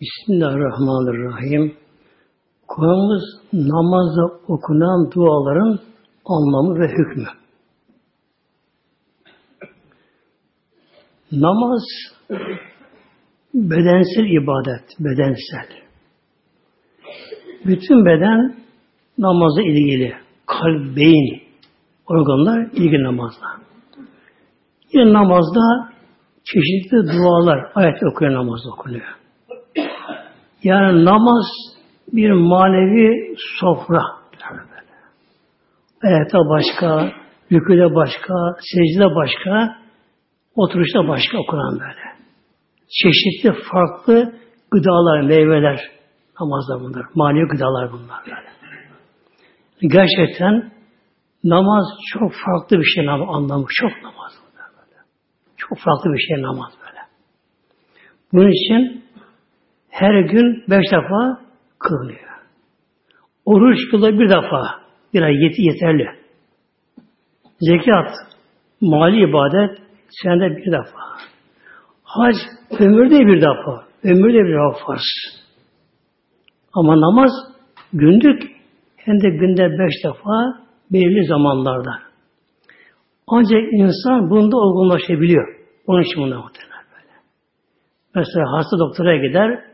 Bismillahirrahmanirrahim. Kur'an'ımız namazda okunan duaların anlamı ve hükmü. Namaz bedensel ibadet, bedensel. Bütün beden namazla ilgili. Kalp, beyin, organlar ilgili namazla. Yine namazda çeşitli dualar, ayet okuyor namaz okunuyor. Yani namaz bir manevi sofra. Ayette başka, rüküde başka, secde başka, oturuşta başka okunan böyle. Çeşitli farklı gıdalar, meyveler namazda bunlar. Manevi gıdalar bunlar böyle. Gerçekten namaz çok farklı bir şey anlamı çok namaz böyle. Çok farklı bir şey namaz böyle. Bunun için her gün beş defa kılınıyor. Oruç kılı bir defa. Bir ay yeterli. Zekat, mali ibadet senede bir defa. Hac ömürde bir defa. Ömürde bir defa farz. Ama namaz gündük hem de günde beş defa belirli zamanlarda. Ancak insan bunda olgunlaşabiliyor. Onun için bunda muhtemelen böyle. Mesela hasta doktora gider,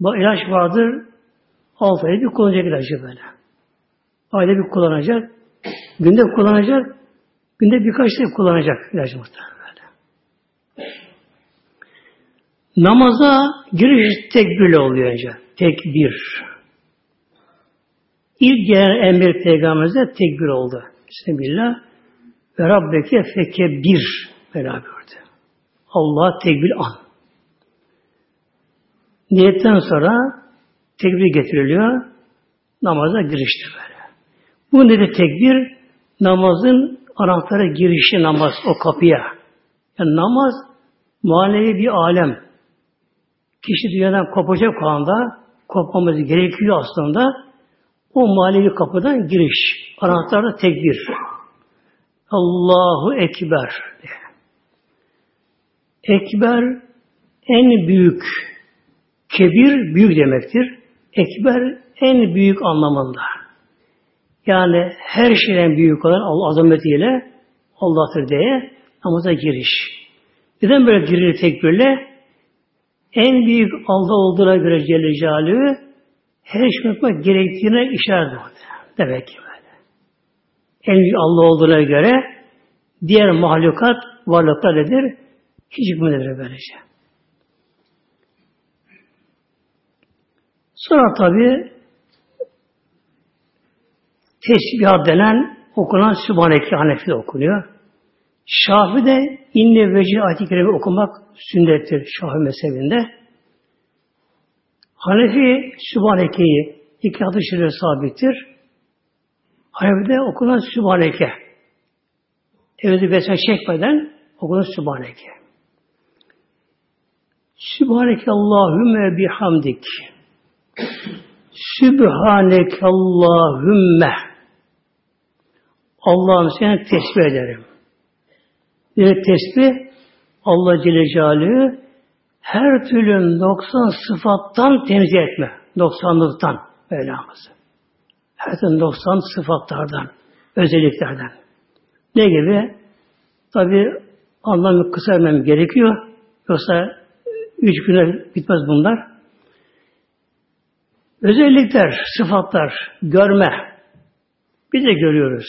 Bak ilaç vardır, altı ayda bir kullanacak ilacı böyle. Ayda bir kullanacak, günde kullanacak, günde birkaç sefer kullanacak ilacı muhtemelen böyle. Namaza giriş tekbirle oluyor önce. Tekbir. İlk gelen emir peygamberimize tekbir oldu. Bismillah. Ve Rabbeke fekebbir beraberdi. Allah tekbir an. Niyetten sonra tekbir getiriliyor. Namaza giriştir böyle. Bu nedir tekbir? Namazın anahtarı girişi namaz o kapıya. Yani namaz manevi bir alem. Kişi dünyadan kopacak anda kopmamız gerekiyor aslında. O manevi kapıdan giriş. Anahtar da tekbir. Allahu Ekber. Ekber en büyük Kebir büyük demektir. Ekber en büyük anlamında. Yani her şeyden büyük olan Allah azametiyle Allah'tır diye namaza giriş. Neden böyle girilir tekbirle? En büyük Allah olduğuna göre Celle Celaluhu her şey yapmak gerektiğine işaret Demek ki böyle. En büyük Allah olduğuna göre diğer mahlukat varlıklar nedir? Hiç hükmündedir böylece. Sonra tabi tesbih denen okunan Sübhaneke Hanefi'de okunuyor. Şafi'de inne veci ayet-i kerime okumak sünnettir Şafi mezhebinde. Hanefi Sübhaneke'yi iki adı şerif sabittir. Hanefi'de okunan Sübhaneke. Evde besme çekmeden okunan Sübhaneke. Sübhaneke Allahümme bihamdik. Sübhaneke Allahümme Allah'ım seni tesbih ederim. Bir tesbih Allah Celle Celaluhu her türlü 90 sıfattan tenzih etme. 90'lıktan Mevlamızı. Her türlü 90 sıfatlardan, özelliklerden. Ne gibi? Tabi anlamı kısa vermem gerekiyor. Yoksa üç güne bitmez bunlar. Özellikler, sıfatlar, görme. Biz de görüyoruz.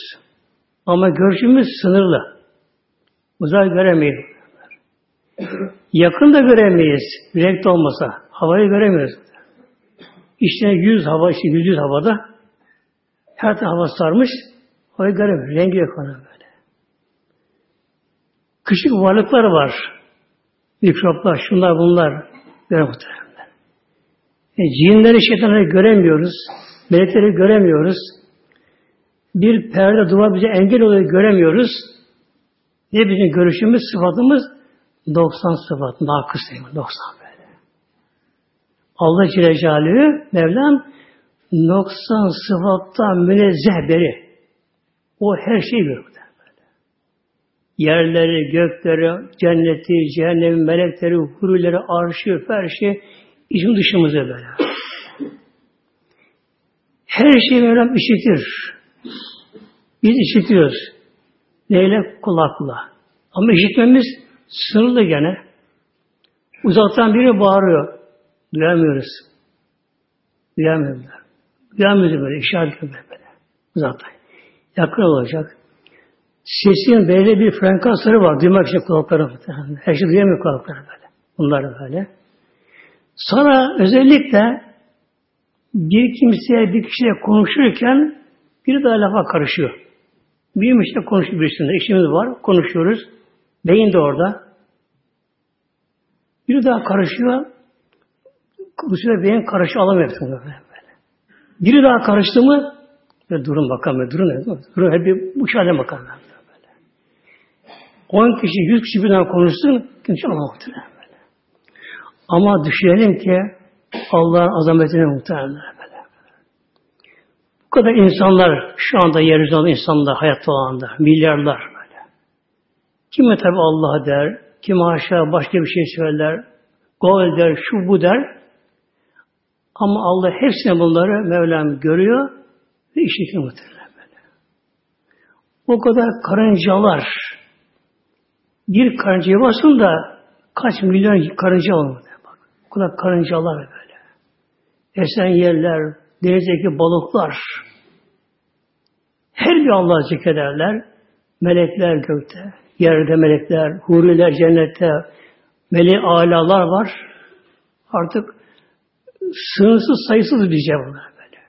Ama görüşümüz sınırlı. Uzak göremeyiz. Yakın da göremeyiz. Renk olmasa. Havayı göremiyoruz. İşte yüz hava, işte yüz yüz havada her hava sarmış. Havayı göremiyoruz. Rengi yok ona böyle. Küçük varlıklar var. Mikroplar, şunlar bunlar. Böyle muhtemelen. E, cinleri, şeytanları göremiyoruz. Melekleri göremiyoruz. Bir perde duvar bize engel oluyor göremiyoruz. Ne bizim görüşümüz, sıfatımız 90 sıfat, nakıs 90 böyle. Allah Celle Mevlam 90 sıfattan münezzeh beri. O her şeyi görür. Yerleri, gökleri, cenneti, cehennemi, melekleri, hurileri, arşı, ferşi, İçim dışımızı böyle. Her şeyi Mevlam işitir. Biz işitiyoruz. Neyle? Kulakla. Ama işitmemiz sınırlı gene. Uzaktan biri bağırıyor. Duyamıyoruz. Duyamıyoruz. Duyamıyoruz böyle. İşaret böyle. Uzaktan. Yakın olacak. Sesin belli bir frekansları var. Duymak için kulakları. Her şey duyamıyor kulakları böyle. Bunlar böyle. Sonra özellikle bir kimseye bir kişiyle konuşurken biri daha lafa karışıyor. Bir işte konuşuyor birisinde. İşimiz var. Konuşuyoruz. Beyin de orada. Biri daha karışıyor. Bu sefer beyin karışı alamıyor. Biri daha karıştı mı böyle durun bakalım. Durun. Durun. Hep bir bu şale bakalım. Böyle. 10 kişi, 100 kişi birden konuşsun. Kimse alamaz. Ama düşünelim ki Allah'ın azametine muhtemelen böyle. Bu kadar insanlar şu anda yeryüzünde insanlar hayatta olanlar, milyarlar böyle. Kimi tabi Allah der, kim aşağı başka bir şey söyler, gol der, şu bu der. Ama Allah hepsine bunları Mevlam görüyor ve işitiyor muhtemelen böyle. O kadar karıncalar bir karıncaya basın da kaç milyon karınca olmadı. Kadar karıncalar böyle. Esen yerler, denizdeki balıklar, her bir Allah'ı zikrederler. Melekler gökte, yerde melekler, huriler cennette, meleği alalar var. Artık sınırsız sayısız bir bunlar böyle.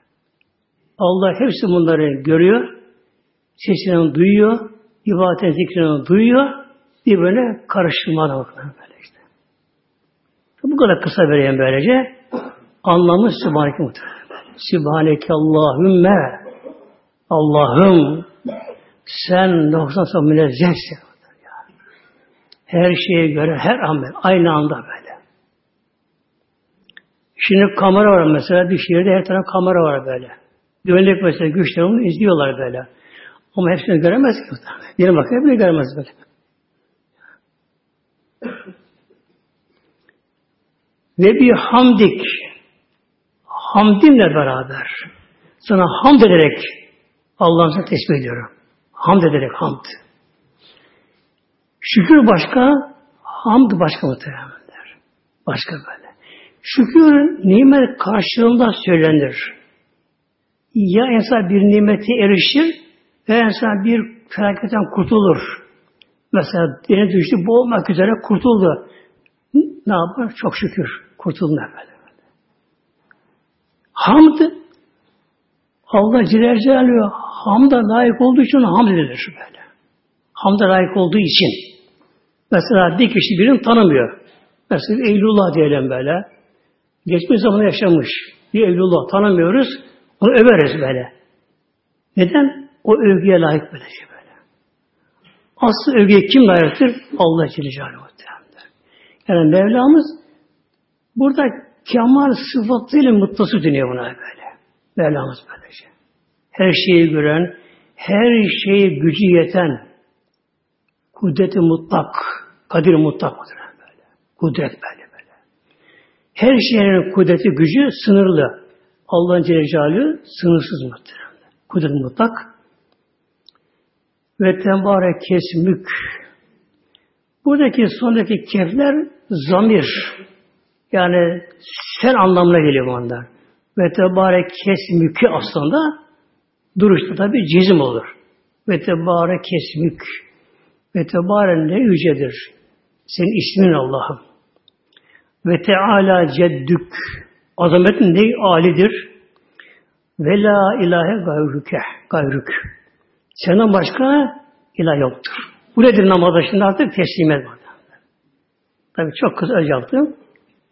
Allah hepsi bunları görüyor, sesini duyuyor, ibadetin zikrini duyuyor, bir böyle karıştırmalar bakın böyle işte. Bu kadar kısa vereyim böylece. Anlamı Sübhaneke muhtemelen. Sübhaneke Allahümme Allah'ım sen 90 münezzehsin. Her şeye göre her böyle, aynı anda böyle. Şimdi kamera var mesela bir şehirde her taraf kamera var böyle. Güvenlik mesela güçler onu izliyorlar böyle. Ama hepsini göremez ki. Bir bakıyor hepsini göremez böyle. Ve bir hamdik hamdinle beraber sana hamd ederek Allah'ın sana tesbih ediyorum. Hamd ederek hamd. Şükür başka, hamd başka muhtemelenler. Başka böyle. Şükür nimet karşılığında söylenir. Ya insan bir nimete erişir ve insan bir felaketten kurtulur. Mesela deniz düştü boğulmak üzere kurtuldu. Ne yapar? Çok şükür. Kurtuldu böyle. Hamd Allah Celle Celaluhu hamda layık olduğu için hamd edilir böyle. Hamda layık olduğu için. Mesela bir kişi birini tanımıyor. Mesela Eylullah diyelim böyle. Geçmiş zamanı yaşamış. Bir Eylullah tanımıyoruz. Onu överiz böyle. Neden? O övgüye layık böyle şey. Aslı övgüye kim layıktır? Allah Celle. Yani Mevlamız burada kemal sıfatıyla mutlası dönüyor buna böyle. Mevlamız böylece. Her şeyi gören, her şeyi gücü yeten, kudreti mutlak, kadir mutlak böyle. Kudret böyle böyle. Her şeyin kudreti, gücü sınırlı. Allah'ın Celle sınırsız muhtemelen. Kudret mutlak. Ve tembare kesmük. Buradaki sondaki kefler zamir. Yani sen anlamına geliyor bunlar. Ve tebare kesmükü aslında duruşta tabi cizim olur. Ve tebare kesmük. Ve tebare ne yücedir. Senin ismin Allah'ım. Ve teala ceddük. Azametin ne alidir. Ve la ilahe gayrüke. Gayrük. Senden başka ilah yoktur. Bu nedir namazda şimdi artık teslim et. Tabi çok kısa yaptım.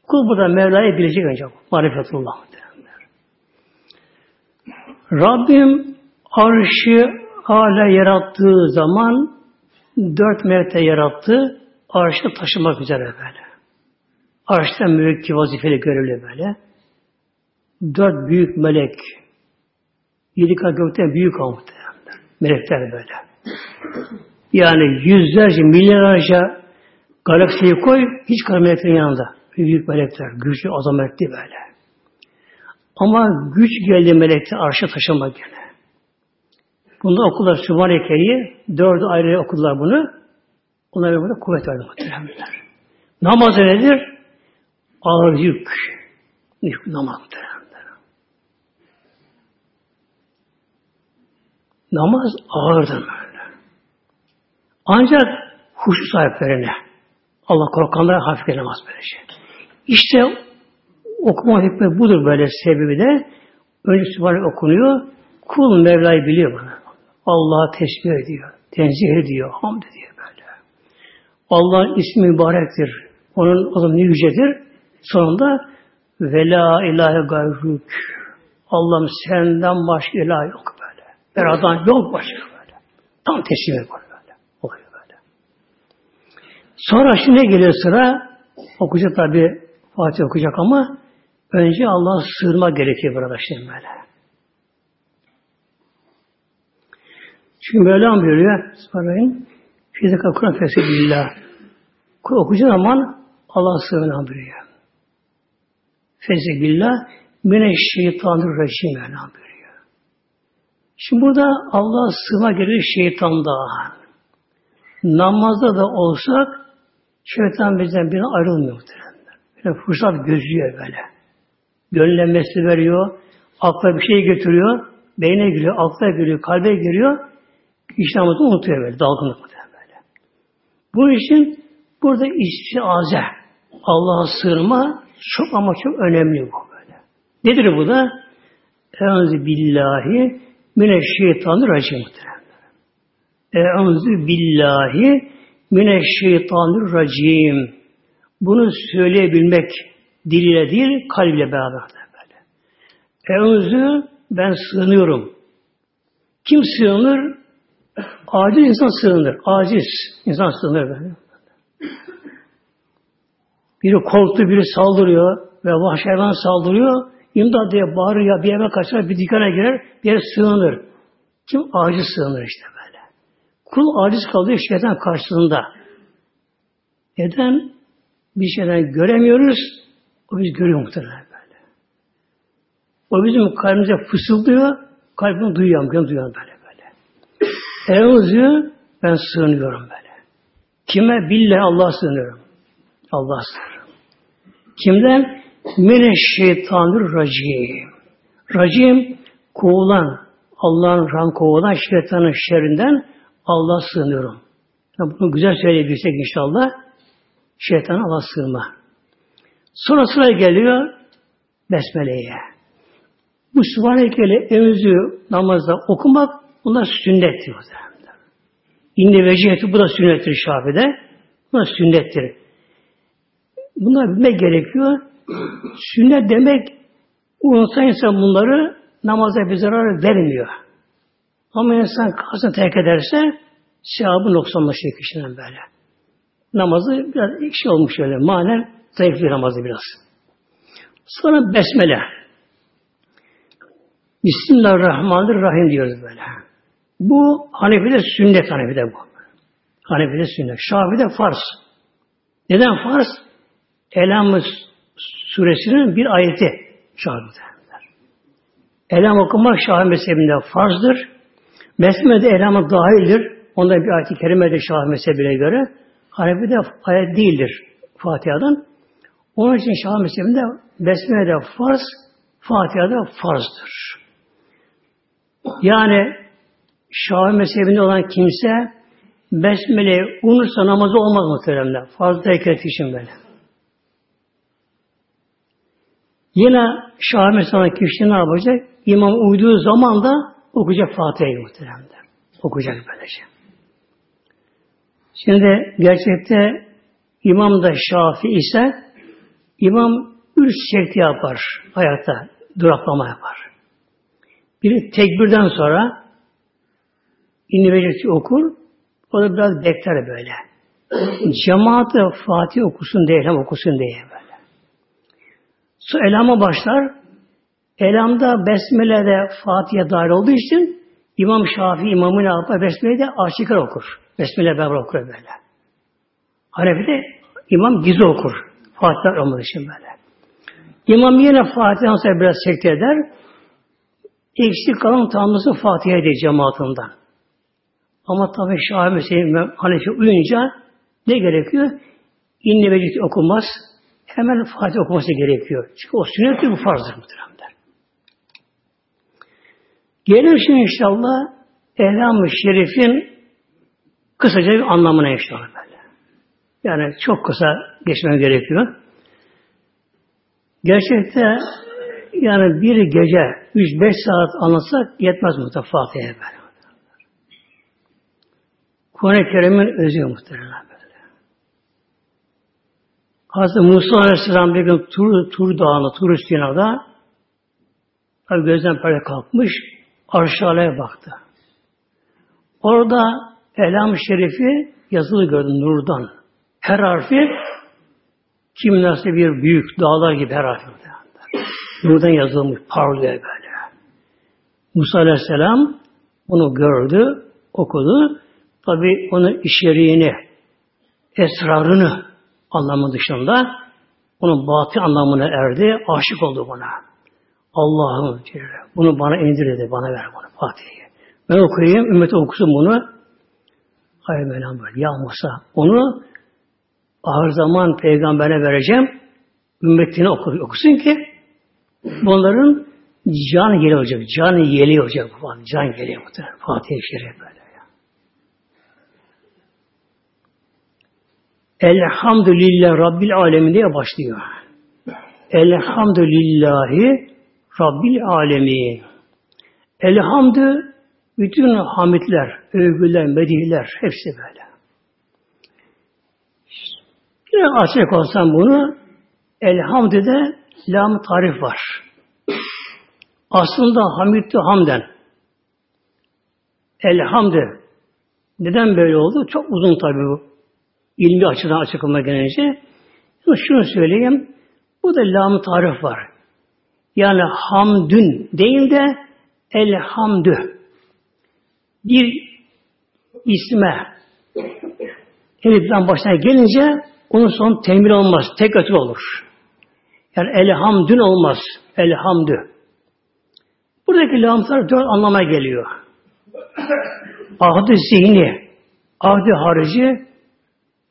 Kul burada Mevla'yı bilecek önce. Marifetullah. Rabbim arşı hala yarattığı zaman dört melekte yarattı. Arşta taşımak üzere böyle. Arşta müvekkil vazifeli görevli böyle. Dört büyük melek. Yedi kat gökten büyük muhtemelen. Melekler böyle. Yani yüzlerce, milyarlarca galaksiyi koy, hiç kalır meleklerin yanında. Büyük melekler, güçlü, azametli böyle. Ama güç geldi melekte arşa taşımak gene. Bunda okullar Sübhaneke'yi, dördü ayrı okudular bunu. Onlara burada kuvvet verdi muhtemelenler. Namaz nedir? Ağır yük. Yük namaz. Namaz ağırdır. Ancak huşu sahiplerine Allah korkanlara hafif gelemez böyle şey. İşte okuma hikmet budur böyle sebebi de önce Sübhane okunuyor. Kul Mevla'yı biliyor bunu. Allah'a tesbih ediyor. Tenzih ediyor. Hamd ediyor böyle. Allah'ın ismi mübarektir. Onun adı yücedir. Sonunda ve la ilahe gayruk. Allah'ım senden başka ilah yok böyle. Beradan yok başka böyle. Tam teslim böyle. Sonra şimdi geliyor sıra? Okuyacak tabi Fatih okuyacak ama önce Allah'a sığınma gerekiyor burada şimdi böyle. Çünkü Mevlam buyuruyor, sorayım, Fizika Kur'an fesi billah. Kur'an okuyacağı zaman Allah sığınan buyuruyor. Fesi billah, mineşşeytanirracim Mevlam buyuruyor. Şimdi burada Allah sığma gelir şeytanda. Namazda da olsak şeytan bizden birine ayrılmıyor. Böyle fırsat gözlüyor böyle. Gönlenmesi veriyor, akla bir şey götürüyor, beyne giriyor, akla giriyor, kalbe giriyor, İşlemini unutuyor böyle, dalgınlık böyle. Bu için burada istiaze, Allah'a sığınma çok ama çok önemli bu böyle. Nedir bu da? Euzu billahi mineşşeytanirracim. Euzu billahi mineşşeytanirracim. Bunu söyleyebilmek diliyle değil, kalbiyle beraber böyle. Euzu ben sığınıyorum. Kim sığınır? Aciz insan sığınır. Aciz insan sığınır. Biri korktu, biri saldırıyor ve vahşi hayvan saldırıyor. İmdat diye bağırıyor, bir eve kaçar, bir dükkana girer, bir yere sığınır. Kim? Aciz sığınır işte. Kul aciz kalıyor şeytan karşısında. Neden? Bir şeyden göremiyoruz, o biz görüyor muhtemelen böyle. O bizim kalbimize fısıldıyor, kalbini duyuyor, duyuyor böyle. Eûzü ben sığınıyorum böyle. Kime? Bille Allah sığınıyorum. Allah sığınıyorum. Kimden? Mineşşeytanirracim. Racim kovulan, Allah'ın ram kovulan şeytanın şerrinden Allah sığınıyorum. Yani bunu güzel söyleyebilsek inşallah şeytan Allah sığınma. Sonra sıra geliyor Besmele'ye. Bu Sübhaneke'yle emüzü namazda okumak Bunlar sünnettir. İnne veciheti bu da sünnettir Şafi'de. Bu da sünnettir. Bunlar bilmek gerekiyor. Sünnet demek unutsa insan bunları namaza bir zarar vermiyor. Ama insan kalsın terk ederse sevabı noksanlaşıyor kişinin böyle. Namazı biraz ekşi olmuş öyle. Manen zayıf bir namazı biraz. Sonra besmele. Bismillahirrahmanirrahim diyoruz böyle. Bu Hanefi'de sünnet Hanefi'de bu. Hanefi'de sünnet. Şafi'de farz. Neden farz? Elam suresinin bir ayeti Şafi'de. Elam okumak Şafi mezhebinde farzdır. Besmele de elamı dahildir. Onda bir ayet-i kerime de Şafi mezhebine göre. Hanefi'de ayet değildir Fatiha'dan. Onun için Şafi mezhebinde Besmele de farz, Fatiha'da farzdır. Yani Şafi mezhebinde olan kimse besmele unutsa namazı olmaz muhteremler. Fazla hareket için böyle. Yine Şafi mezhebinde kişi ne yapacak? İmam uyduğu zaman da okuyacak Fatiha'yı muhteremler. Okuyacak böylece. Şimdi gerçekte imam da Şafi ise imam üç şekli yapar hayatta. Duraklama yapar. Biri tekbirden sonra İnni okur. O da biraz bekler böyle. Cemaat Fatih okusun diye, elam okusun diye böyle. Su elama başlar. Elamda Besmele'de Fatih'e dahil olduğu için İmam Şafii imamı ne yapar? Besmele'yi de açıklar okur. Besmele beraber okur böyle. Hanefi'de İmam gizli okur Fatiha olmadığı için böyle. İmam yine Fatiha'dan sonra biraz sekte eder. Eksik kalan tamamlısı Fatiha eder cemaatinden. Ama tabi Şahı Mesih'in Hanefi uyunca ne gerekiyor? İnne vecid okunmaz. Hemen Fatiha okuması gerekiyor. Çünkü o sünnettir bu farzdır muhteremler. Gelir inşallah Elham-ı Şerif'in kısaca bir anlamına inşallah böyle. Yani çok kısa geçmem gerekiyor. Gerçekte yani bir gece 3-5 saat anlatsak yetmez muhtemelen Fatiha'ya böyle. Kur'an-ı Kerim'in özü muhtemelen böyle. Hazreti Musa Aleyhisselam bir gün Tur, Tur Dağı'nda, Tur Sina'da tabi gözden perde kalkmış, aşağıya baktı. Orada Elham-ı Şerifi yazılı gördüm nurdan. Her harfi kim nasıl bir büyük dağlar gibi her harfi. Nurdan yazılmış, parlıyor böyle. Musa Aleyhisselam bunu gördü, okudu. Tabi onun içeriğini, esrarını anlamı dışında onun batı anlamına erdi, aşık oldu buna. Allah'ım bunu bana indir dedi, bana ver bunu Fatiha'yı. Ben okuyayım, ümmet okusun bunu. Hayır Mevlam böyle. Ya Musa, onu ağır zaman peygamberine vereceğim. Ümmetine okusun ki bunların can yeli olacak. Can yeli olacak. Can yeli muhtemelen. Fatih-i Şerif böyle. Ya. Elhamdülillah Rabbil Alemin diye başlıyor. Elhamdülillahi Rabbil Alemin. Elhamdü bütün hamitler, övgüler, medihler hepsi böyle. Biraz açacak olsam bunu elhamdüde lam tarif var. Aslında hamidü hamden. Elhamdü. Neden böyle oldu? Çok uzun tabi bu. İlmi açıdan açıklama gelince. Şunu söyleyeyim. Bu da lam tarif var. Yani hamdün değil de elhamdü. Bir isme eliften başına gelince onun son temir olmaz. Tek ötü olur. Yani elhamdün olmaz. Elhamdü. Buradaki lamlar dört anlama geliyor. Ahdi zihni, ahdi harici,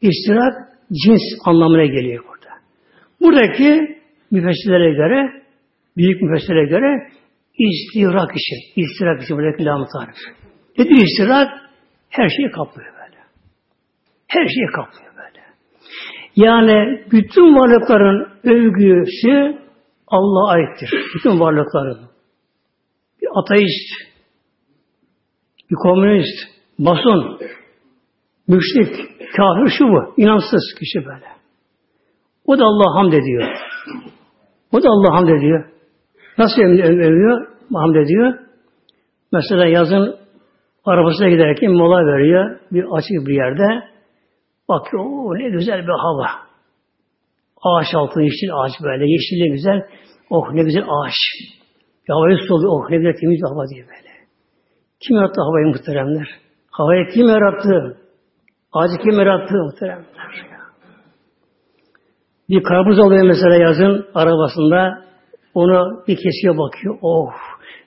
istirak, cins anlamına geliyor burada. Buradaki müfessirlere göre, büyük müfessirlere göre istirak için, istirak için buradaki lam tarif. Nedir istirak? Her şeyi kaplıyor böyle. Her şeyi kaplıyor böyle. Yani bütün varlıkların övgüsü Allah'a aittir. Bütün varlıkların bir ateist, bir komünist, mason, müşrik, kafir şu bu, inansız kişi böyle. O da Allah hamd ediyor. O da Allah hamd ediyor. Nasıl övüyor? Hamd ediyor. Mesela yazın arabasına giderken mola veriyor. Bir açık bir yerde. Bakıyor, o ne güzel bir hava. Ağaç altında yeşil ağaç böyle. Yeşilli güzel. Oh ne güzel ağaç. Havayı soluyor. Oh ne güzel temiz bir hava diye böyle. Kim yarattı havayı muhteremler? Havayı kim yarattı? Ağacı kim yarattı muhteremler? Bir karpuz alıyor mesela yazın arabasında. Onu bir kesiyor bakıyor. Oh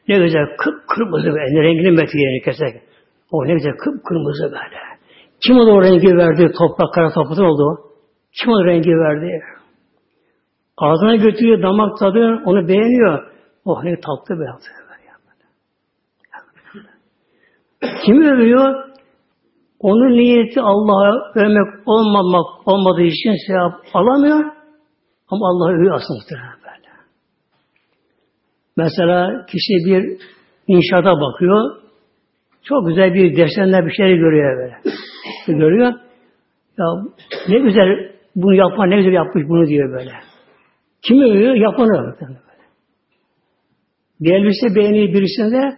ne güzel kıpkırmızı böyle. Rengini metiyerini keser. Oh ne güzel kıpkırmızı böyle. Kim o rengi verdi? Toprak kara topraktan oldu. Kim o rengi verdi? Ağzına götürüyor, damak tadıyor, onu beğeniyor. Oh ne tatlı bir tatlı. Kim övüyor? Onun niyeti Allah'a övmek olmamak olmadığı için sevap alamıyor. Ama Allah'ı övüyor aslında. Mesela kişi bir inşaata bakıyor. Çok güzel bir desenler bir şey görüyor böyle. görüyor. Ya ne güzel bunu yapan ne güzel yapmış bunu diyor böyle. Kim övüyor? Yapanı. Bir elbise beğeniyor birisinde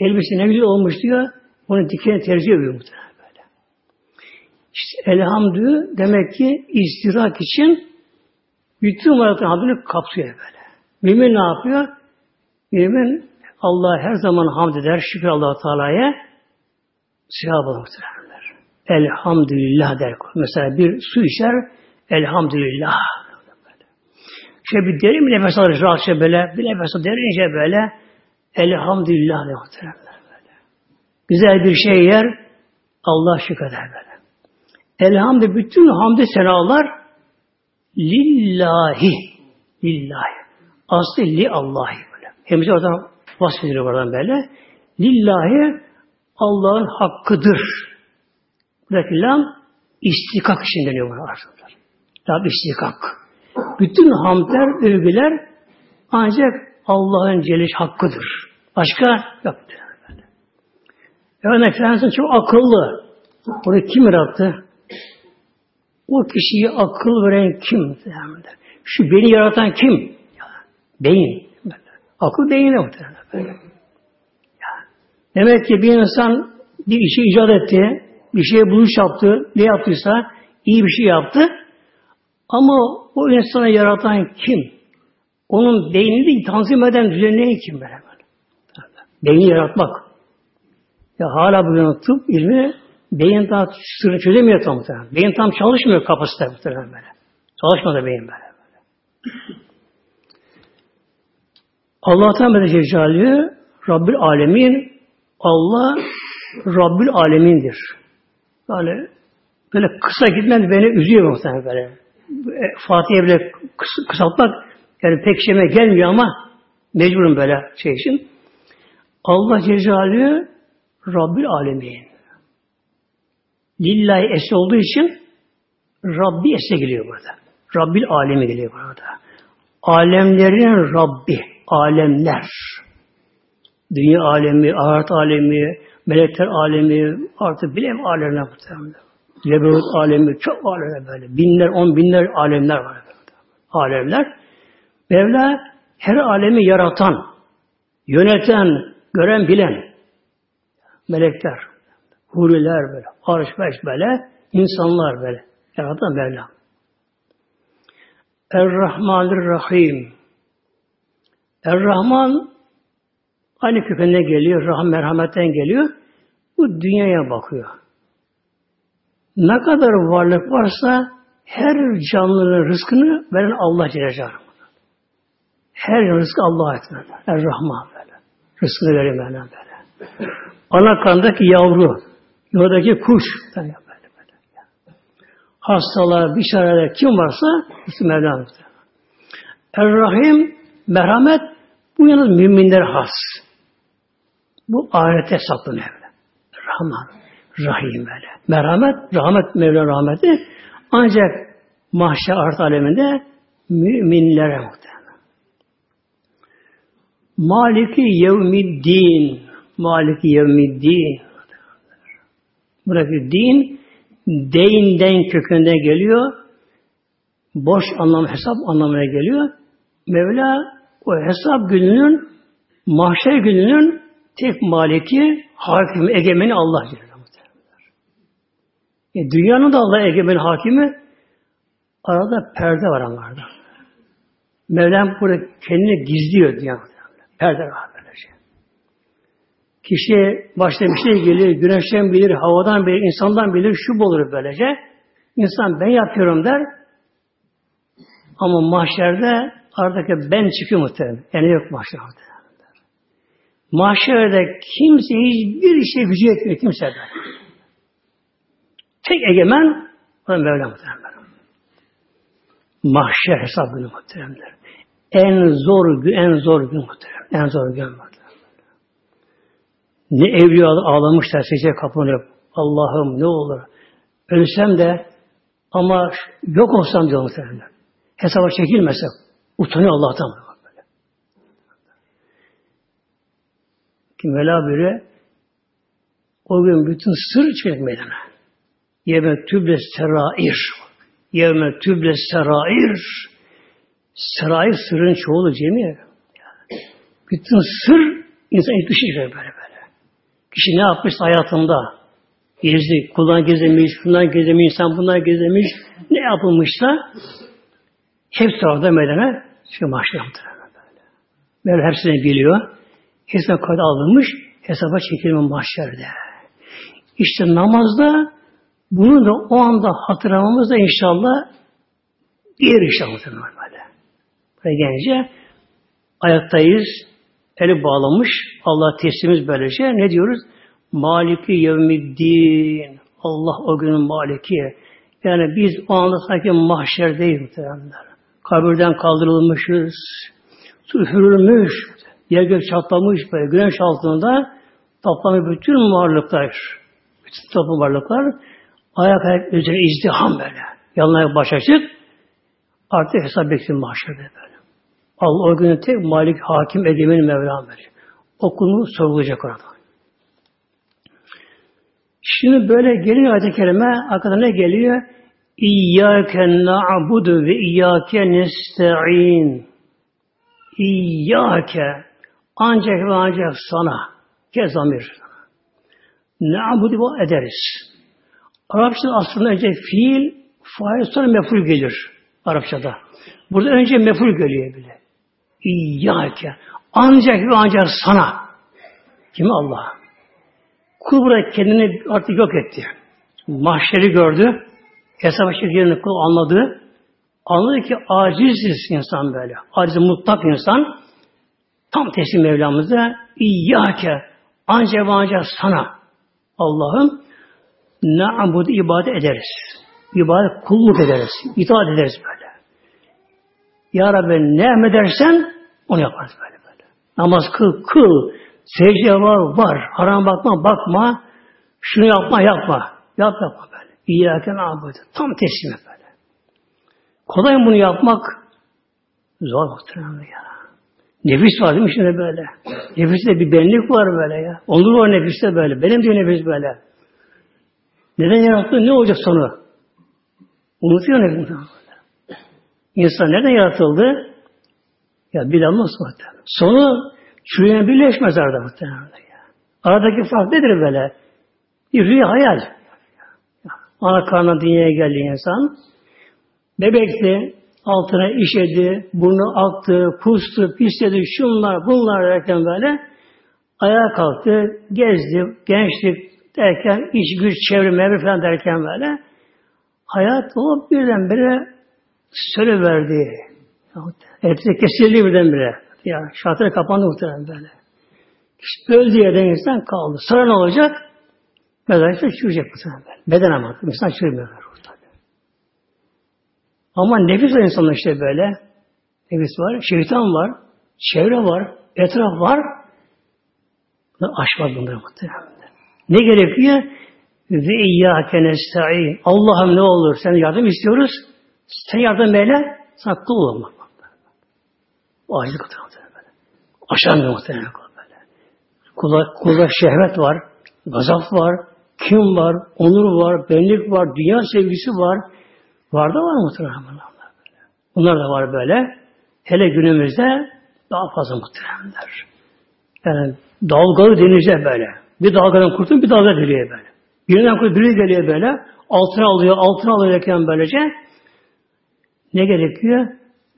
elbise ne güzel olmuş diyor. Onu dikene tercih ediyor muhtemelen böyle. İşte elhamdü demek ki istirak için bütün varlıkların hamdını kapsıyor böyle. Mümin ne yapıyor? Mümin Allah her zaman hamd eder, şükür allah Teala'ya sevap alır Elhamdülillah der. Mesela bir su içer, elhamdülillah. Şöyle bir derin bir nefes alır rahatça böyle. Bir nefes alır derince böyle. Elhamdülillah ne muhteremler böyle. Güzel bir şey yer. Allah şükreder böyle. Elhamdülillah bütün hamdi senalar lillahi. Lillahi. Aslı li Allahi Hemze oradan vasfedilir oradan böyle. Lillahi Allah'ın hakkıdır. Buradaki lam istikak için deniyor buna arkadaşlar. Lam istikak. Bütün hamdler, övgüler ancak Allah'ın celiş hakkıdır. Başka yok. Yani Efendimiz çok akıllı. Bunu kim yarattı? O kişiye akıl veren kim? Şu beni yaratan kim? Beyin. Akıl beyine muhtemelen. Demek ki bir insan bir işi icat etti, bir şeye buluş yaptı, ne yaptıysa iyi bir şey yaptı. Ama o insanı yaratan kim? Onun beynini tanzim eden düzenleyen kim? Böyle? Beyni yaratmak. Ya hala bugün tıp ilmi beyin daha sırrı çözemiyor tam muhtemelen. Beyin tam çalışmıyor kapasite muhtemelen böyle. Çalışmadı beyin böyle. böyle. Allah'tan beri Cecali Rabbül Alemin Allah Rabbül Alemin'dir. Yani böyle kısa gitmen beni üzüyor muhtemelen böyle. E, Fatih'e bile kıs kısaltmak yani pek şeyime gelmiyor ama mecburum böyle şey için. Allah Cecali Rabbül Alemin. Lillahi es olduğu için Rabbi ese geliyor burada. Rabbil alemi geliyor burada. Alemlerin Rabbi, alemler. Dünya alemi, ahiret alemi, melekler alemi, artık bilim alemler muhtemelen. Leberut alemi, çok alemler böyle. Binler, on binler alemler var. Alemler. Mevla her alemi yaratan, yöneten, gören, bilen melekler, huriler böyle, arş beş böyle, insanlar böyle. Yaratan Mevla. Er-Rahmanir-Rahim. Er-Rahman aynı kökenine geliyor, rahm merhametten geliyor. Bu dünyaya bakıyor. Ne kadar varlık varsa her canlının rızkını veren Allah Celle. Her rızkı Allah'a etmez. Er-Rahman böyle. Rızkını verir böyle böyle. Ana kandaki yavru, yoldaki kuş. Böyle böyle. Hastalar, bişareler kim varsa Mevlam. Er-Rahim, merhamet bu yalnız müminler has. Bu ahirete saklanıyor. Rahman, Rahim böyle. Merhamet, rahmet, Mevla rahmeti ancak mahşer art aleminde müminlere muhtemelen. Maliki yevmiddin Maliki yevmiddin Buradaki din deyinden kökünden geliyor. Boş anlam, hesap anlamına geliyor. Mevla o hesap gününün mahşer gününün tek maliki, hakimi, egemeni Allah e, dünyanın da Allah egemen hakimi arada perde var onlarda. Mevlam burada kendini gizliyor dünya. Perde var böylece. Kişi başta bir şey gelir, güneşten bilir, havadan bilir, insandan bilir, şu olur böylece. İnsan ben yapıyorum der. Ama mahşerde aradaki ben çıkıyor muhtemelen. Yani yok mahşerde. Mahşerde kimse hiçbir şey gücü yetmiyor kimse der. Tek egemen o Mevla muhtemelen. Mahşer hesabını muhteremler. En zor gün, en zor gün muhterem. En zor gün muhterem. Ne evliya ağlamışlar secdeye kapanıp Allah'ım ne olur ölsem de ama yok olsam diyor muhteremler. Hesaba çekilmese utanıyor Allah'tan. Böyle. Ki Mevla böyle o gün bütün sır çıkacak meydana. Yevme tüble serair. Yevme tüble serair. Serair sırrın çoğulu cemi. Bütün sır insan hiçbir şey böyle böyle. Kişi ne yapmış hayatında? Gizli, kullan gezemiş, bundan gezemiş, insan bundan gezemiş. Ne yapılmışsa hepsi orada meydana şu mahşer Böyle hepsini biliyor. Hesap kaydı alınmış, hesaba çekilme mahşerde. İşte namazda bunu da o anda hatırlamamız da inşallah diğer inşallah böyle. Ve gelince ayaktayız. Eli bağlamış. Allah teslimiz böylece. Ne diyoruz? Maliki yevmiddin. Allah o günün maliki. Yani biz o anda sanki mahşerdeyiz muhteremler. Kabirden kaldırılmışız. Üfürülmüş. Yer gök çatlamış böyle. Güneş altında toplamış bütün varlıklar. Bütün toplum varlıklar ayak ayak üzere izdiham böyle. Yanına baş açık. Artık hesap bekliyor mahşerde böyle. Allah o günün tek malik, hakim, edemin Mevlam böyle. Okulunu sorgulayacak orada. Şimdi böyle geliyor ayet-i kerime, arkada ne geliyor? İyyâke na'budu ve iyyâke nesta'in. İyyâke ancak ve ancak sana kezamir. Na'budu ve ederiz. Arapçada aslında önce fiil, fail sonra meful gelir Arapçada. Burada önce meful geliyor bile. İyyâke. Ancak ve ancak sana. Kim Allah? Kul burada kendini artık yok etti. Mahşeri gördü. Hesap yerini kul anladı. Anladı ki aciziz insan böyle. Aciz mutlak insan. Tam teslim Mevlamıza İyyâke ancak ve ancak sana Allah'ım na'budu ibadet ederiz. İbadet kulluk ederiz. İtaat ederiz böyle. Ya Rabbi ne emredersen onu yaparız böyle böyle. Namaz kıl, kıl. Secde var, var. Haram bakma, bakma. Şunu yapma, yapma. Yap, yapma böyle. İyyâken abudu. Tam teslim böyle. Kolay mı bunu yapmak? Zor muhtemelen ya. Nefis var değil mi şimdi böyle? Nefiste bir benlik var böyle ya. Onur var nefiste böyle. Benim diyor nefis böyle. Neden yarattı? Ne olacak sonu? Unutuyor nefis. İnsan neden yaratıldı? Ya bilemez muhtemelen. Sonu çürüyen birleşmez arada muhtemelen. Ya. Aradaki fark nedir böyle? Bir rüya hayal. Ana karnına dünyaya geldi insan. Bebekti, altına işedi, burnu aktı, kustu, pisledi, şunlar, bunlar derken böyle ayağa kalktı, gezdi, gençlik derken, iç güç, çevre, mevre falan derken böyle hayat o birdenbire verdi. Hepsi kesildi birdenbire. Ya şartları kapandı muhtemelen böyle. İşte öldü yerden insan kaldı. Sonra ne olacak? Mezar işte çürüyecek muhtemelen böyle. Beden ama. İnsan çürümüyor orada. Ama nefis var insanın işte böyle. Nefis var. Şeytan var. Çevre var. Etraf var. Aşk var bunları muhtemelen. Ne gerekiyor? Ve iyyâke nesta'in. Allah'ım ne olur sen yardım istiyoruz. Sen yardım eyle. Sana kul olmak. O aciz muhtemelen. Aşamıyor muhtemelen. Kula, kula şehvet var. Gazap var. Kim var. Onur var. Benlik var. Dünya sevgisi var. Var da var muhtemelen bunlar böyle. Bunlar da var böyle. Hele günümüzde daha fazla muhtemelenler. Yani dalgalı denize böyle. Bir dalgadan kurtulup bir dalga geliyor böyle. Birinden kurtulup biri geliyor böyle. Altına alıyor, altına alıyorken böylece ne gerekiyor?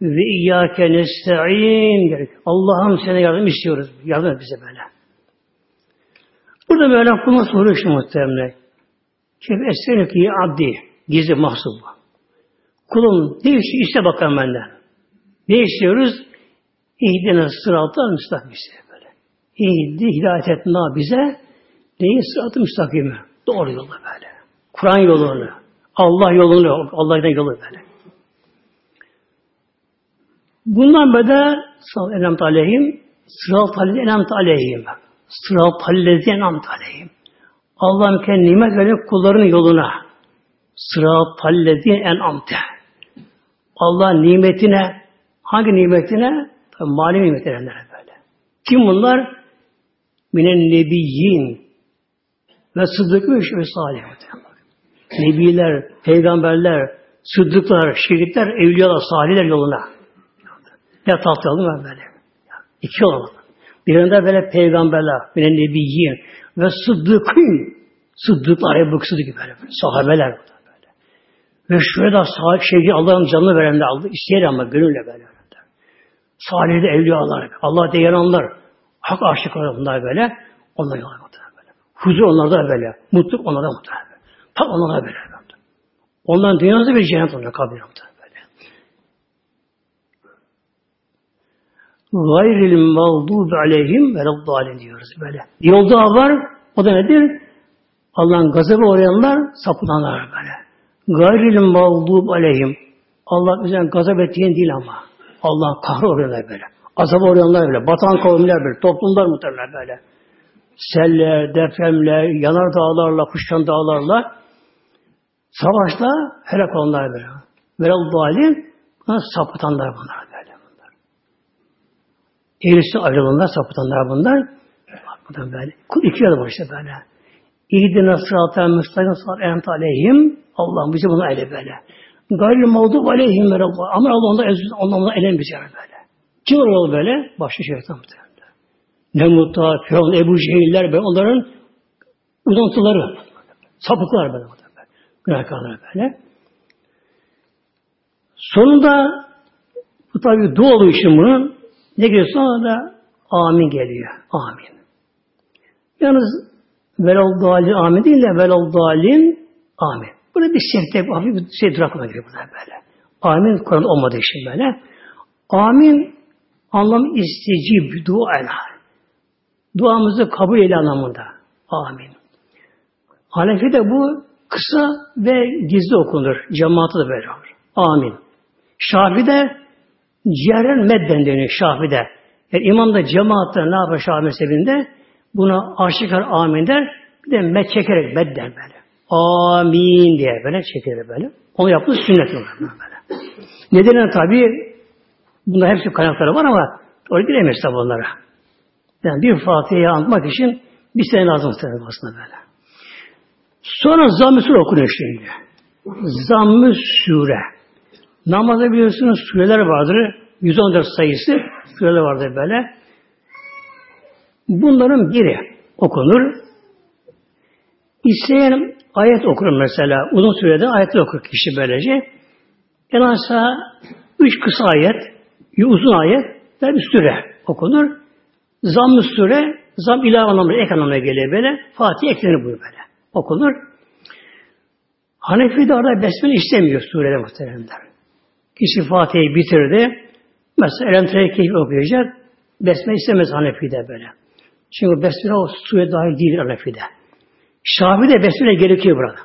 Ve iyyâke nesta'in gerekiyor. Allah'ım sana yardım istiyoruz. Yardım et bize böyle. Burada böyle kuluna soruyor şu muhtemelen. Kef essenek ya abdi. Gizli mahsub bu. Kulum ne istiyor? İşte bakalım benden. Ne istiyoruz? İhdine sıratal müstakim istiyor böyle. İhdi hidayet etme bize. Neyi sıratı müstakimi? Doğru yolu böyle. Kur'an yolunu. Allah yolunu. Allah'tan yolu böyle. Bundan böyle sallallahu enamt aleyhim sırat halinde enamt aleyhim sırat halinde enamt aleyhim Allah'ın kendi nimet verip kullarının yoluna sırat halinde enamte Allah nimetine hangi nimetine? Tabi mali nimetine böyle. Kim bunlar? Minen nebiyyin ve sıddık ve salih. Nebiler, peygamberler, sıddıklar, şehitler, evliyalar, salihler yoluna. Ne tahtalı mı böyle? İki olmalı. Birinde böyle peygamberler, bir nebiyyin ve sıddıkın. Sıddıklar, Ebu Sıddık böyle. Sahabeler böyle. Ve şurada sahip şeyi Allah'ın canını veren de aldı. İsteyer ama gönülle böyle. Salih de evliyalar, Allah diyenanlar, hak aşıklar bunlar böyle. Onlar yola böyle. Huzur onlarda böyle. Mutluluk onlarda mutlaka. Tam onlarda böyle. Onların dünyası bir cennet onlara kabul mutlaka. Gayril mağdub aleyhim ve rabbâlin diyoruz böyle. Yolda var, o da nedir? Allah'ın gazabı uğrayanlar, sapılanlar böyle. Gayril mağdub aleyhim. Allah bize gazap ettiğin değil ama. Allah kahrı uğrayanlar böyle. Azaba uğrayanlar böyle. Batan kavimler böyle. Toplumlar muhtemelen böyle. Seller, depremler, yanar dağlarla, kuşkan dağlarla savaşta helak olanlar böyle. Ve Rabbâlin sapıtanlar. Bunlar. Eğrisi ayrılanlar, sapıtanlar bunlar. Bunlar böyle. Kul iki var işte böyle. İhdine sıratel müstakim sırat ent aleyhim. Allah'ım bizi bunu eyle böyle. Gayrı mağdub aleyhim ve Rabbâ. Ama Allah onda ondan ondan elen bizi böyle. Kim olur böyle? Başta şeytan muhtemelen. Nemrutlar, Firavun, Ebu Cehiller böyle onların uzantıları. Sapıklar böyle. Günahkarlar böyle. Sonunda bu tabi dua oluyor için bunun. Ne geliyor sonra da amin geliyor. Amin. Yalnız velal dalin amin değil de velal dalin amin. Burada bir sekte, hafif bir şey durakına geliyor burada böyle. Amin Kur'an olmadığı için böyle. Amin anlam istecib duayla. Duamızı kabul eyle anlamında. Amin. Hanefi de bu kısa ve gizli okunur. Cemaatı da böyle olur. Amin. Şafi'de ciğeren medden deniyor Şafi'de. Yani imam da cemaatte ne yapar Şafi mezhebinde? Buna aşikar amin der. Bir de med çekerek med der böyle. Amin diye böyle çekilir böyle. Onu yaptığı sünnet böyle. Nedeni tabi bunda hepsi kaynakları var ama oraya giremeyiz tabi onlara. Yani bir Fatiha'yı anlatmak için bir sene lazım aslında böyle. Sonra Zamm-ı Sure okunuyor şimdi. Zamm-ı Sure. Namazda biliyorsunuz sureler vardır. 114 sayısı sureler vardır böyle. Bunların biri okunur. İsteyen ayet okur mesela. Uzun sürede ayetler okur kişi böylece. En aşağı üç kısa ayet, uzun ayet ve bir süre okunur. Zamm-ı süre, zam ilave anlamına, ek anlamına geliyor böyle. Fatih eklenir bu böyle. Okunur. Hanefi de arada besmele istemiyor surede muhteremler. Kişi Fatiha'yı bitirdi. Mesela Elhamdülillah keyif okuyacak. Besmele istemez Hanefi'de böyle. Çünkü besmele o suya dahil değil Hanefi'de. Şafi'de besmele gerekiyor burada.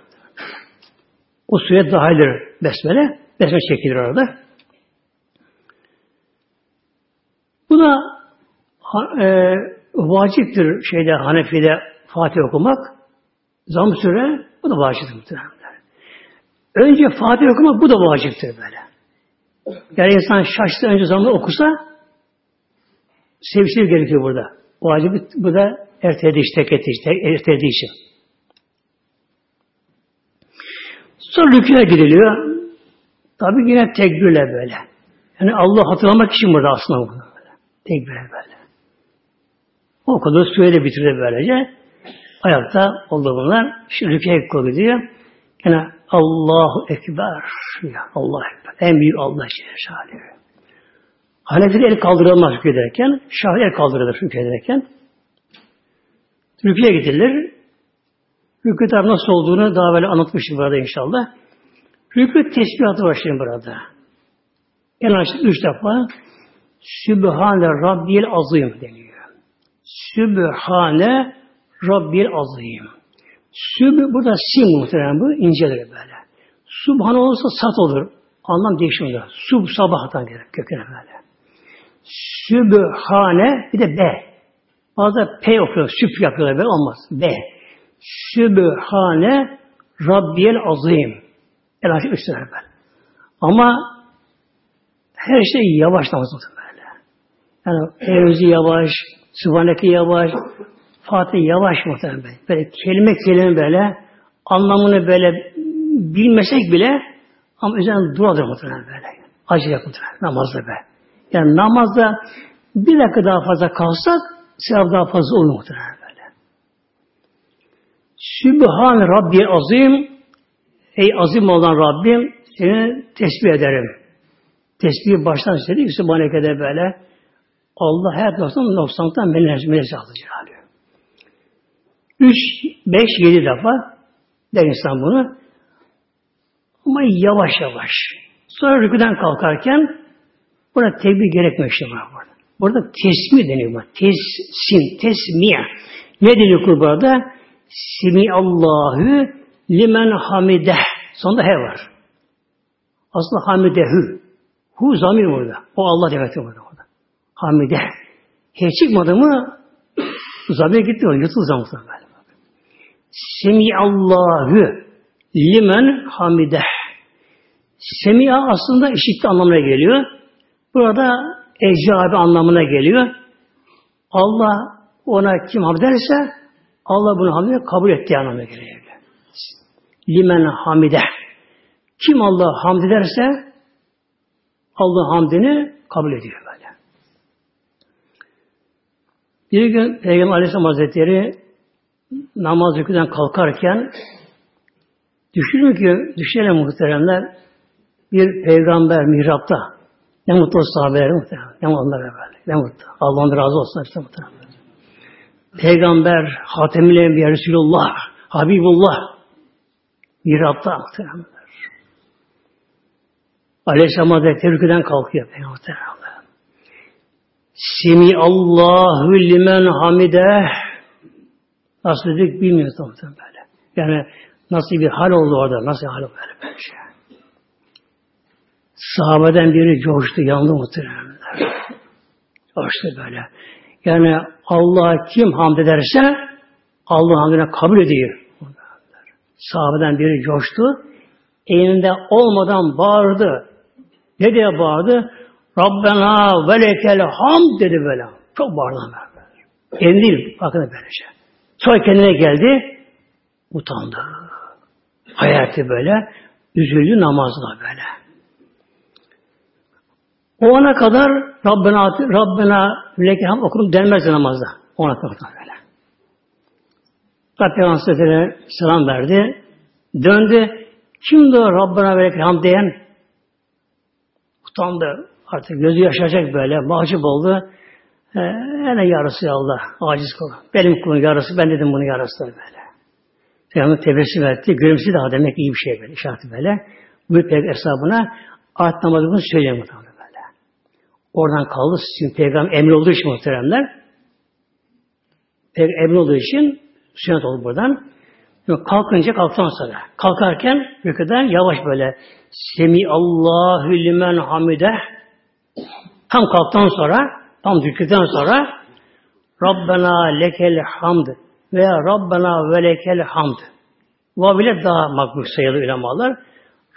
O suya dahildir besmele. Besmele çekilir orada. Bu da e, vaciptir şeyde Hanefi'de Fatih okumak. Zam süre bu da vaciptir muhtemelen. Önce Fatih okumak bu da vaciptir böyle. Yani insan şaştı önce zamanda okusa sevişir gerekiyor burada. Vacip bu da erteledi işte, işte erteledi için. Sonra rüküye gidiliyor. Tabi yine tekbirle böyle. Yani Allah hatırlamak için burada aslında bu. Tekbirle böyle. O kadar süreyle bitirdi böylece. Ayakta oldu bunlar. Şimdi rüküye gidiyor. Yani Allahu Ekber. Ya Allah Ekber. En büyük Allah Celle Hanefi'de el kaldırılmaz rükû ederken, Şafi el kaldırılır rükû ederken. Rükûye gidilir. Tabi nasıl olduğunu daha böyle anlatmışım burada inşallah. Rükû tesbihatı başlayın burada. En aşağı üç defa Sübhane Rabbil Azim deniyor. Sübhane Rabbil Azim. Süb burada sim muhtemelen bu incelir böyle. Subhan olursa sat olur. Anlam değişmiyor. Sub sabahtan gelir kökene böyle. Sübhane bir de B. Bazı P okuyor. Süp yapıyorlar böyle olmaz. B. Sübhane Rabbiyel Azim. El aşık üstüne böyle. Ama her şey yavaş namaz böyle. Yani Evzi yavaş, Sübhaneke yavaş, Fatih yavaş muhtemelen böyle. Böyle kelime kelime böyle anlamını böyle bilmesek bile ama üzerine duadır muhtemelen böyle. Acı yapın namazda be. Yani namazda bir dakika daha fazla kalsak sevap daha fazla olur muhtemelen böyle. Sübhan Rabbi azim Ey azim olan Rabbim seni tesbih ederim. Tesbih baştan söyledi. Sübhaneke'de böyle Allah her noktadan noksanlıktan melez alacak. Üç, beş, yedi defa der insan bunu. Ama yavaş yavaş. Sonra rüküden kalkarken buna tekbir gerekmiyor işte burada. Burada tesmi deniyor. Bak. Tessim, tesmiye. Ne deniyor kul burada? Simi Allahu limen hamideh. Sonunda he var. Aslında hamidehü. Hu zamir burada. O Allah demektir burada. burada. Hamideh. He çıkmadı mı zamir gitti. Yutuldu zamir böyle. Semi Allahu limen hamideh. Semia aslında işitti anlamına geliyor. Burada ecabi anlamına geliyor. Allah ona kim hamd Allah bunu hamdini kabul ettiği anlamına geliyor. Limen hamide. Kim Allah hamd ederse Allah hamdini kabul ediyor böyle. Bir gün Peygamber Aleyhisselam Hazretleri namaz yüküden kalkarken düşünün ki, düşünelim muhteremler bir peygamber mihrapta ne mutlu sahabeler muhtemelen. Ne mutlu böyle. Ne mutlu. Allah'ın razı olsun işte muhtemelen. Peygamber, Hatemül Enbiya, Resulullah, Habibullah mihrapta muhtemelen. Aleyhisselam Hazretleri rüküden kalkıyor Peygamber. Simi Allahu limen hamide Nasıl dedik bilmiyoruz muhtemelen böyle. Yani nasıl bir hal oldu orada, nasıl hal oldu böyle, böyle şey. Sahabeden biri coştu, yandı muhteremler. Coştu böyle. Yani Allah kim hamd ederse Allah hamdine kabul ediyor. Sahabeden biri coştu. Elinde olmadan bağırdı. Ne diye bağırdı? Rabbena velekel hamd dedi böyle. Çok bağırdı. Elinde değil, bakın böylece. Sonra kendine geldi. Utandı. Hayatı böyle. Üzüldü namazla böyle. O ana kadar Rabbena Rabbena lekeham okudum denmez namazda. O ana kadar böyle. Rabbena Hazretleri selam verdi. Döndü. Kimdi o Rabbena ve lekeham diyen? Utandı. Artık gözü yaşayacak böyle. Mahcup oldu. Ee, yani yarısı Allah. Aciz kul. Benim kulun yarısı. Ben dedim bunu yarısı böyle. Peygamber tebessüm etti. Gülümsedi daha demek iyi bir şey böyle. İşareti böyle. Bu peygamber hesabına ayet namazını söyleyeyim Oradan kaldı. Çünkü peygamber emri olduğu için muhteremler. Peygamber emri olduğu için sünnet oldu buradan. Kalkınca kalktan sonra. Kalkarken rüküden yavaş böyle Semi Allahu limen hamide tam kalktan sonra tam rüküden sonra Rabbena lekel hamd veya Rabbena ve lekel hamd. Bu bile daha makbul sayılı ulemalar.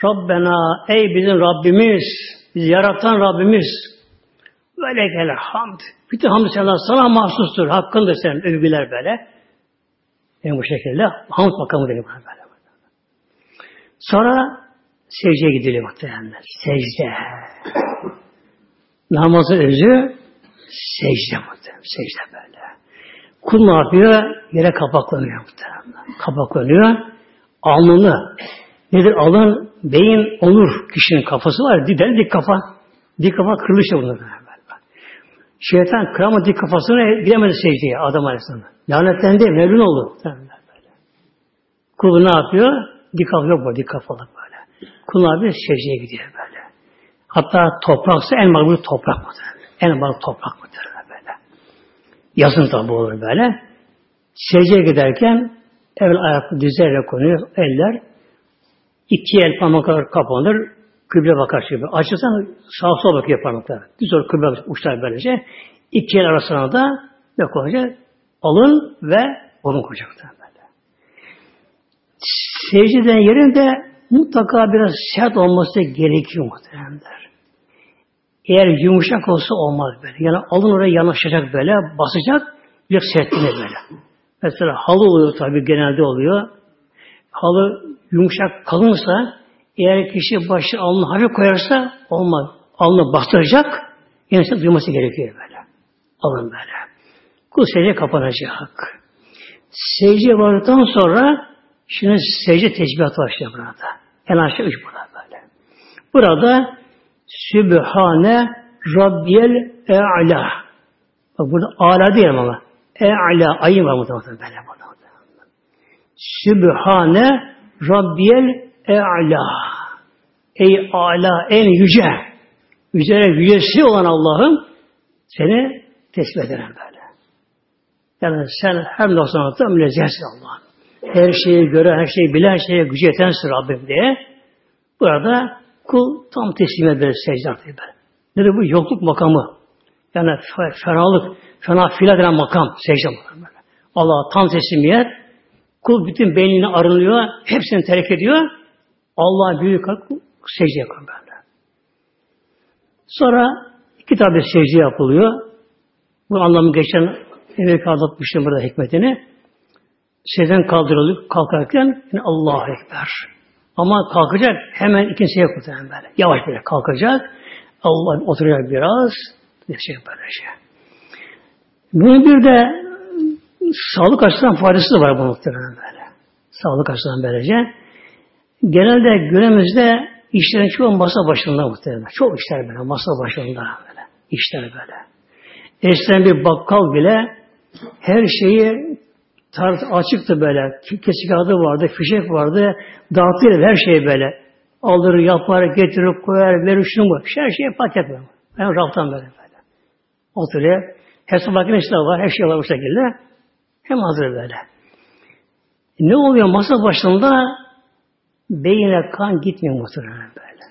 Rabbena ey bizim Rabbimiz, bizi yaratan Rabbimiz, ve lekel hamd. Bütün hamd seneler sana mahsustur. Hakkındır senin övgüler böyle. Yani bu şekilde hamd makamı deniyor böyle. Sonra secdeye gidilir muhtemelen. Secde. Namazın özü secde muhtemelen. Secde böyle. Kul ne yapıyor? Yere kapaklanıyor muhtemelen. Kapaklanıyor. Alnını. Nedir alın? Beyin olur. Kişinin kafası var. Didel dik kafa. Dik kafa kırılışa bunlar. Şeytan kıramadı kafasını gidemedi secdeye Adam Aleyhisselam. Lanetlendi, melun oldu. Kul ne yapıyor? Dik kafa yok bu, dik kafalı böyle. Kul ne yapıyor? Secdeye gidiyor böyle. Hatta topraksa en makbul toprak mıdır? En makbul toprak mıdır böyle. Yazın tabi olur böyle. Secdeye giderken evvel ayak dizlerle konuyor, eller. iki el parmaklar kapanır, Kıble bakar gibi. Açırsan sağ sol bakıyor parmaklar. Bir sonra kıble uçlar böylece. İki el arasına da ne koyacak? Alın ve burun koyacaklar böyle. Secdeden yerinde mutlaka biraz sert olması gerekiyor muhtemelenler. Eğer yumuşak olsa olmaz böyle. Yani alın oraya yanaşacak böyle, basacak, bir sertliğine böyle. Mesela halı oluyor tabi genelde oluyor. Halı yumuşak kalınsa eğer kişi başı alnını hafif koyarsa olmaz. Alnını bastıracak, insan duyması gerekiyor böyle. Alın böyle. Kul secde kapanacak. Secde vardıktan sonra şimdi secde tesbihatı başlıyor burada. En aşağı üç burada böyle. Burada Sübhane Rabbiyel E'la. Bak burada ala değil ama. E'la ayın var muhtemelen böyle burada. Sübhane Rabbiyel E'la. Ey ala, en yüce. Yüce yücesi olan Allah'ım Seni tesbih ederim böyle. Yani sen her noksanlıkta münezzehsin Allah'ım. Her şeyi gören, her şeyi bilen, her şeye gücü yetensin Rabbim diye. Burada kul tam teslim eder secde böyle. Nedir bu? Yokluk makamı. Yani ferahlık, fena filan denen makam, secde. Böyle. Allah'a tam teslimiyet, kul bütün beynini arınıyor, hepsini terk ediyor. Allah'a büyük kalk, secde yapıyor böyle. Sonra iki tabi secde yapılıyor. Bu anlamı geçen evvel anlatmıştım burada hikmetini. Secden kaldırılıyor kalkarken yani Allahu Ekber. Ama kalkacak hemen ikinci şey kurtarın böyle. Yavaş böyle kalkacak. Allah oturacak biraz. Bir şey böylece. Bunun bir de sağlık açısından faydası da var bu muhtemelen böyle. Sağlık açısından böylece. Genelde günümüzde işlerin çoğu masa başında muhtemelen. Çok işler böyle masa başında böyle. İşler böyle. Eskiden bir bakkal bile her şeyi tart açıktı böyle. Kesik adı vardı, fişek vardı. Dağıtıyor her şeyi böyle. Alır, yapar, getirir, koyar, verir şunu bu. Her şeyi paket böyle. Ben raftan böyle böyle. Oturuyor. Hesap makinesi de var. Her şey var bu şekilde. Hem hazır böyle. Ne oluyor masa başında? Beyine kan gitmiyor muhtemelen böyle.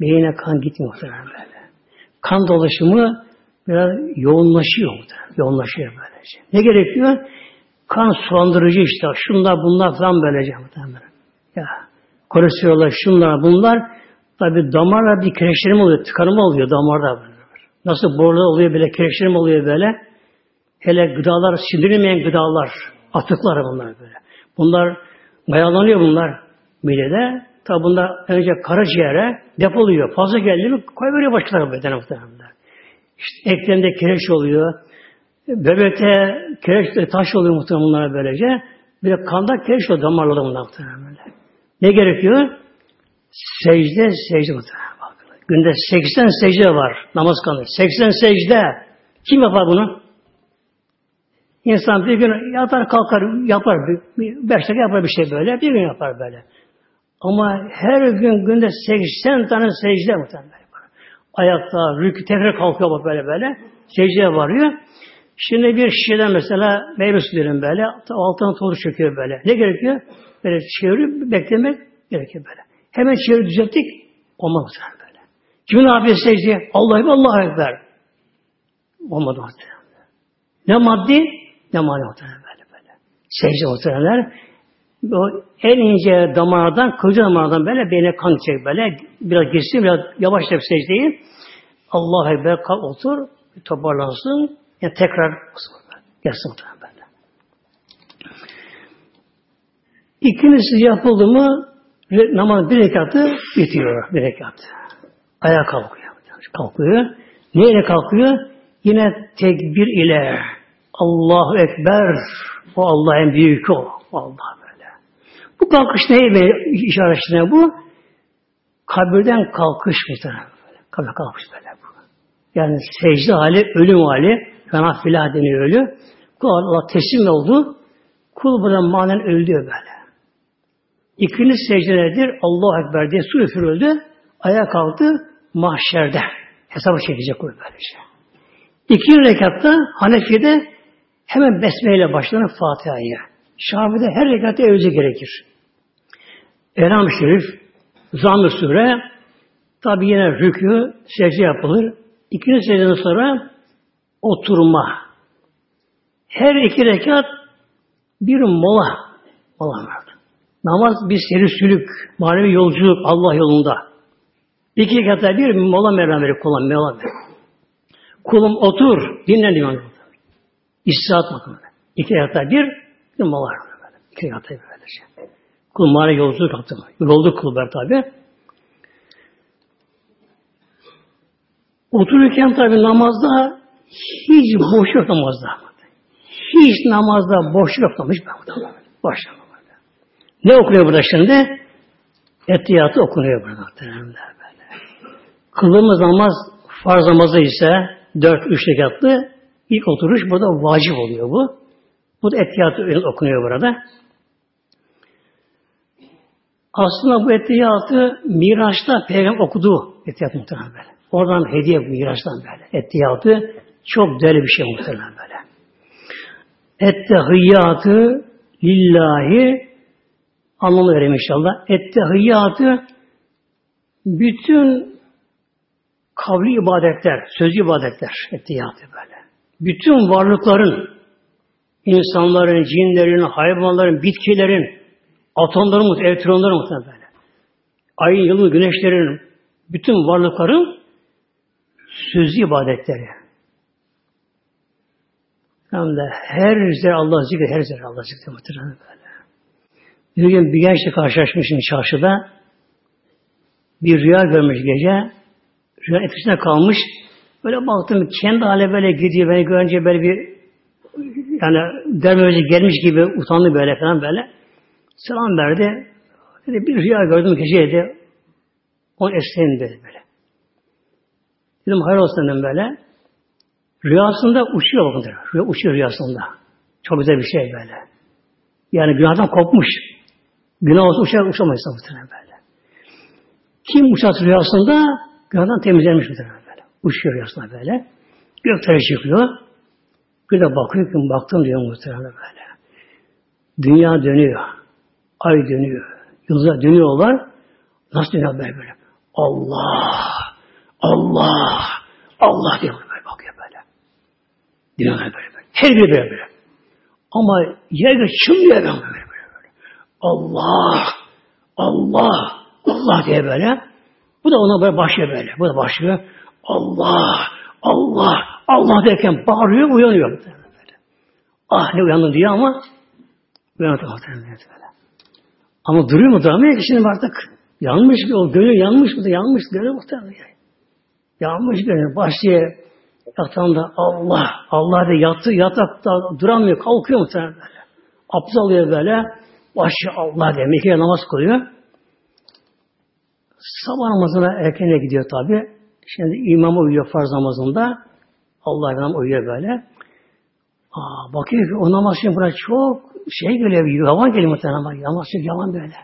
Beyine kan gitmiyor muhtemelen böyle. Kan dolaşımı biraz yoğunlaşıyor muhtemelen. Yoğunlaşıyor böylece. Ne gerekiyor? Kan sulandırıcı işte. Şunlar bunlar falan böylece. Ya kolesteroller şunlar bunlar tabi damarla bir kireçlenme oluyor. Tıkanma oluyor damarda böyle. Nasıl borular oluyor böyle kireçlenme oluyor böyle. Hele gıdalar, sindirilmeyen gıdalar, atıklar bunlar böyle. Bunlar mayalanıyor bunlar midede. Tabi bunlar önce karaciğere depoluyor. Fazla geldi mi koyveriyor başkaları bedene muhtemelen. İşte eklemde kireç oluyor. Bebekte kireç taş oluyor muhtemelen bunlara böylece. Bir de kanda kireç oluyor damarlarda muhtemelen böyle. Ne gerekiyor? Secde, secde muhtemelen. Günde 80 secde var namaz kanı. 80 secde. Kim yapar bunu? İnsan bir gün yatar kalkar yapar. Bir, beş dakika yapar bir şey böyle. Bir gün yapar böyle. Ama her gün günde 80 tane secde muhtemelen. Ayakta, rükü tekrar kalkıyor böyle böyle. Secdeye varıyor. Şimdi bir şişeden mesela meyve suyu böyle. Altına tozu çöküyor böyle. Ne gerekiyor? Böyle çevirip beklemek gerekiyor böyle. Hemen çeviri düzelttik. Olmaz böyle. Kimin yapıyor secdeye? Allah'ım Allah'a ekber. Olmadı muhtemelen. Ne maddi ne manevi muhtemelen böyle böyle. Secde muhtemelenler o en ince damardan, kılcı damardan böyle beyne kan çek böyle. Biraz geçsin, biraz yavaş yap secdeyi. Allah'a ekber otur, toparlansın. Yani tekrar gelsin muhtemelen böyle. İkincisi yapıldı mı namaz bir rekatı bitiyor. Bir rekat. Ayağa kalkıyor. Kalkıyor. Neyle kalkıyor? Yine tekbir ile Allahu Ekber. O Allah en büyük o. Allah böyle. Bu kalkış neye işaretine bu? Kabirden kalkış böyle. Kabirden kalkış böyle bu. Yani secde hali, ölüm hali, fena filah deniyor ölü. Kul Allah teslim oldu. Kul buradan manen öldü böyle. İkinci secde nedir? Allah Ekber diye su üfürüldü. Ayağa kalktı mahşerde. Hesabı çekecek kul böylece. İkinci rekatta Hanefi'de hemen besmeyle başlanır Fatiha'ya. Şafi'de her rekatta evlice gerekir. Elham Şerif, Zamm-ı Sure, tabi yine rükû, secde yapılır. İkinci secdeden sonra oturma. Her iki rekat bir mola. Mola. Namaz bir seri sülük, manevi yolculuk Allah yolunda. İki rekatta bir mola merhameti kullan, mola merhameti. Kulum otur, dinlen diyor. İstirahat bakımı. İki rekatta bir, bir mola var. İki rekatta bir böylece. Kul manevi yolculuk yaptı. Yoldu kul ber tabi. Otururken tabi namazda hiç boş yok namazda. Hiç namazda boş yok namaz. Boş namazda. Ne okunuyor burada şimdi? Etiyatı okunuyor burada. Böyle. Kıldığımız namaz farz namazı ise dört, üç rekatlı ilk oturuş burada vacip oluyor bu. Bu da etiyatı okunuyor burada. Aslında bu etiyatı Miraç'ta peygamber okudu etiyat muhtemelen böyle. Oradan hediye Miraç'tan böyle. Etiyatı Çok değerli bir şey muhtemelen böyle. Ettehiyyatı lillahi anlamı vereyim inşallah. Ettehiyyatı bütün kavli ibadetler, sözlü ibadetler ettiyatı böyle. Bütün varlıkların, insanların, cinlerin, hayvanların, bitkilerin, atomların, elektronların muhtemelen. Ayın, yılın, güneşlerin, bütün varlıkların sözlü ibadetleri. Hem de her zerre Allah zikri, her zerre Allah zikri muhtemelen böyle. Bir gün bir gençle karşılaşmışım çarşıda. Bir rüya görmüş gece. Rüya etkisine kalmış. Böyle baktım kendi hale böyle gidiyor. Beni görünce böyle bir yani dermemize gelmiş gibi utandı böyle falan böyle. Selam verdi. Dedi, bir rüya gördüm geceydi. Onu esneyin dedi böyle. Dedim hayır olsun dedim böyle. Rüyasında uçuyor bakın. Rüya uçuyor rüyasında. Çok güzel bir şey böyle. Yani günahdan kopmuş. Günah olsa uçar uçamayız muhtemelen böyle. Kim uçar rüyasında günahdan temizlenmiş muhtemelen böyle. Uçuyor rüyasında böyle. Göklere çıkıyor. Bir de bakıyor ki baktım diyor muhtemelen böyle. Dünya dönüyor. Ay dönüyor. Yıldızlar dönüyorlar. Nasıl dönüyor böyle böyle? Allah! Allah! Allah diyor. Dünyalar böyle böyle. Her biri böyle böyle. Ama yer çınlıyor böyle böyle böyle. Allah! Allah! Allah diye böyle. Bu da ona böyle başlıyor böyle. Bu da başlıyor. Allah! Allah! Allah derken bağırıyor, uyanıyor. Böyle. Ah ne uyandım diyor ama muhtemelen böyle. Ama duruyor mu duramıyor ki şimdi artık. Yanmış o gönül yanmış mı? Yanmış gönül muhtemelen. Yanmış gönül. Başlıyor yatağında Allah, Allah de yatı, yatakta duramıyor, kalkıyor muhtemelen böyle. Abdest alıyor böyle. Başı Allah diye. Mekke'ye namaz kılıyor. Sabah namazına erkene gidiyor tabi. Şimdi imam uyuyor farz namazında. Allah imam uyuyor böyle. Aa, bakıyor ki o namaz için buna çok şey geliyor, yalan geliyor muhtemelen ama namaz için yalan böyle.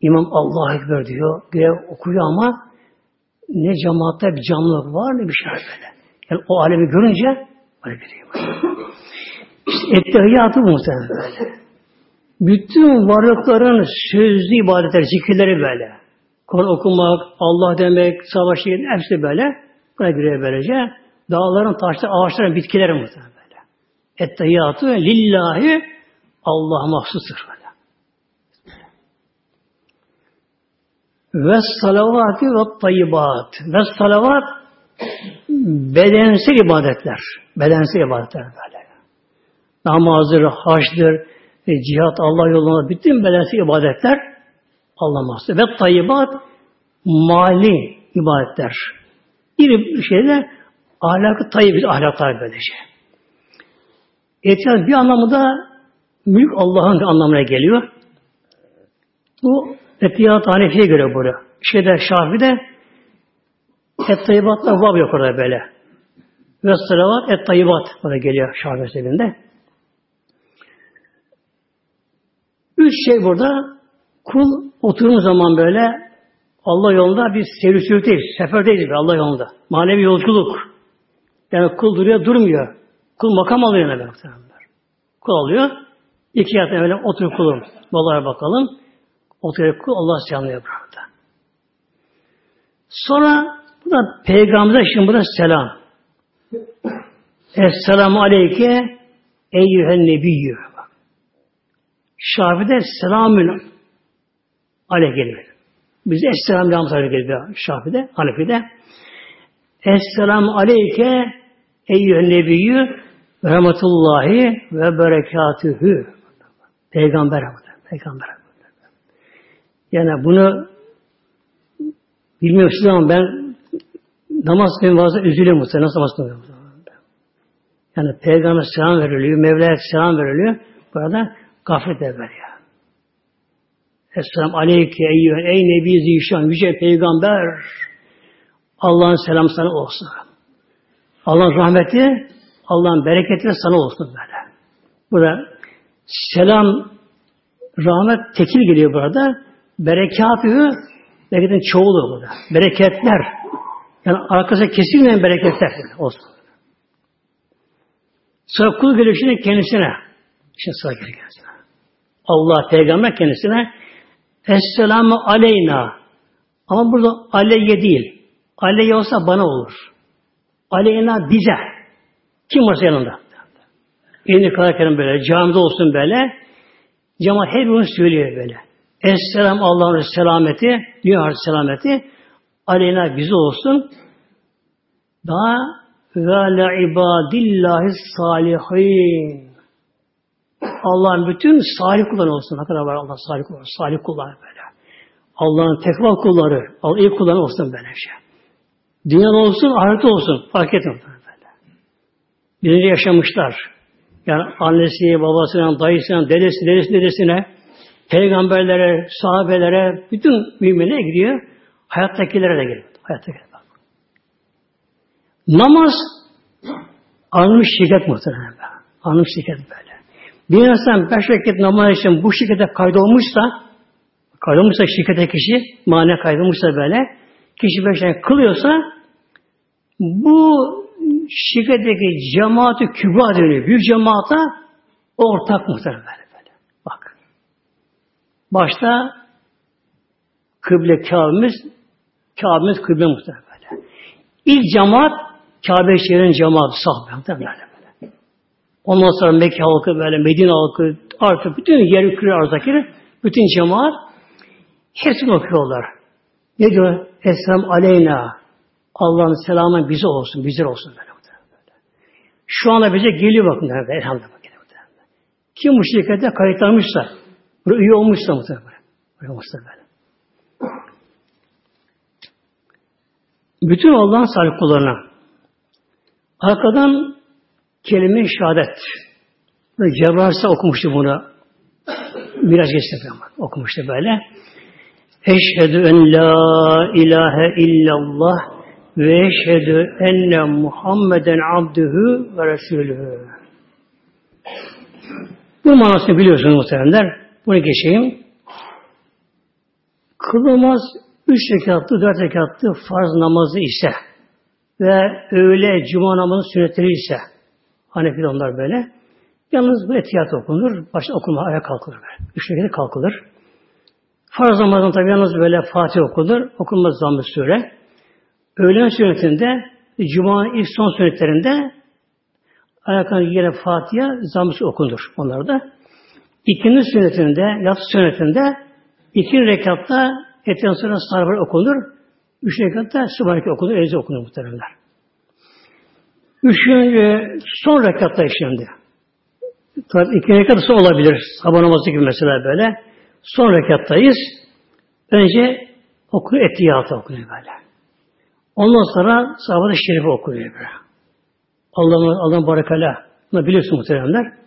İmam Allah Ekber diyor, güya okuyor ama ne cemaatte bir canlılık var ne bir şey böyle. Yani o alemi görünce böyle gidiyor. İşte ettehiyyatı muhtemelen böyle. Bütün varlıkların sözlü ibadetler, zikirleri böyle. Kur'an okumak, Allah demek, savaşı, hepsi böyle. Buna göre böylece. Dağların, taşların, ağaçların, bitkilerin muhtemelen böyle. Ettehiyyatı lillahi Allah mahsustur böyle. Ve salavatı ve tayyibat. Ve salavat bedensel ibadetler. Bedensel ibadetler böyle. Namazdır, haçdır, e, cihat Allah yolunda bütün bedensel ibadetler Allah mahsus. Ve tayyibat mali ibadetler. Bir şeyde ahlakı tayyip ahlaklar böylece. Etiyat bir anlamda mülk Allah'ın anlamına geliyor. Bu Etiyat Hanefi'ye göre burada. Şeyde Şafi'de et tayyibatla vav yok orada böyle. Ve salavat et tayyibat orada geliyor Şafi mezhebinde. Üç şey burada kul oturduğu zaman böyle Allah yolunda bir seyir seferdeyiz Allah yolunda. Manevi yolculuk. Yani kul duruyor, durmuyor. Kul makam alıyor ne böyle. Kul alıyor. İki yatına böyle oturup kulum. Vallahi bakalım. Oturup kul Allah canlıyor burada. Sonra bu da Peygamber'e şimdi burada selam. Esselamu aleyke eyyühen nebiyyü. Şafi'de selamün aleyh geliyor. Biz Esselam Lamsar'a geliyor Şafi'de, Hanefi'de. Esselamu aleyke eyyühen nebiyyü rahmetullahi ve berekatühü. Peygamber Peygamber. Yani bunu bilmiyorum ama ben namaz kılın bazen üzülüyorum muhtemelen. Nasıl namaz kılıyorum? Yani Peygamber selam veriliyor, Mevla'ya selam veriliyor. Burada gaflet evvel ya. Esselamu aleyke eyyühen ey nebi zişan yüce peygamber Allah'ın selamı sana olsun. Allah'ın rahmeti Allah'ın bereketi sana olsun böyle. Burada selam rahmet tekil geliyor burada. Berekatü bereketin çoğulu burada. Bereketler. Yani arkasında kesilmeyen bereketler olsun. Sonra kul geliyor şimdi kendisine. İşte sıra kendisine. Allah peygamber kendisine Esselamu aleyna. Ama burada aleyye değil. Aleyye olsa bana olur. Aleyna bize. Kim varsa yanında. Elini kadarken böyle camide olsun böyle. Cemaat her bunu söylüyor böyle. Esselam Allah'ın selameti, dünya selameti aleyna bize olsun. Daha ve la ibadillahi salihin. Allah'ın bütün salih kulları olsun. Kadar var Allah salih kulları, salih kulları böyle. Allah'ın tekva kulları, Allah iyi kulları olsun böyle şey. Dünyada olsun, ahirette olsun. Fark etmiyor böyle. Birinci yaşamışlar. Yani annesi, babasına, dayısına, dedesi, dedesi, dedesine, peygamberlere, sahabelere, bütün müminlere gidiyor. Hayattakilere de geliyor. Hayattakilere bak. Namaz almış şirket muhtemelen. Almış şirket böyle. Bir insan beş vakit namaz için bu şirkete kaydolmuşsa, kaydolmuşsa şirkete kişi, mane kaydolmuşsa böyle, kişi beş vakit kılıyorsa, bu şirketteki cemaati kübra deniyor. Büyük cemaata ortak muhtemelen. Başta kıble Kabe'miz, Kabe'miz kıble muhtemelen böyle. İlk cemaat Kabe şehrin cemaati sahabe muhtemelen böyle. Ondan sonra Mekke halkı böyle, Medine halkı, artık bütün yer küre arzdaki bütün cemaat hepsini okuyorlar. Ne diyor? Esselam aleyna. Allah'ın selamı bize olsun, bize olsun böyle. Şu anda bize geliyor bakın elhamdülillah. Kim bu şirkete kayıtlanmışsa, buraya üye olmuşsa muhtemelen. Böyle olmuşsa böyle. Bütün Allah'ın salih kullarına arkadan kelime-i şehadet. Ve Cebrail'se okumuştu bunu. Biraz geçti okumuştu böyle. Eşhedü en la ilahe illallah ve eşhedü enne Muhammeden abdühü ve resulühü. Bu manasını biliyorsunuz muhtemelenler. Bunu geçeyim. Kılınmaz üç rekatlı, dört rekatlı farz namazı ise ve öğle, cuma namazı sünnetleri ise Hanefi'de onlar böyle. Yalnız bu etiyat okunur. Başta okuma, ayağa kalkılır. Böyle. Üç rekatı kalkılır. Farz namazın tabi yalnız böyle Fatih okunur. Okunmaz zammı süre. Öğlen sünnetinde, Cuma'nın ilk son sünnetlerinde ayaklarına yere Fatiha zammısı okunur onlarda. İkinci sünnetinde, yatsı sünnetinde iki rekatta etten sonra sarbar okunur. Üç rekatta Sübhaneke okunur, Eze okunur muhtemelenler. Üçüncü, son rekatta şimdi. Tabi iki rekat olabilir. Sabah namazı gibi mesela böyle. Son rekattayız. Önce okuyor, etiyatı okuyor böyle. Ondan sonra sahabat-ı şerifi okuyor böyle. Allah'ın Allah'ın barakala. Bunu biliyorsun muhteremler.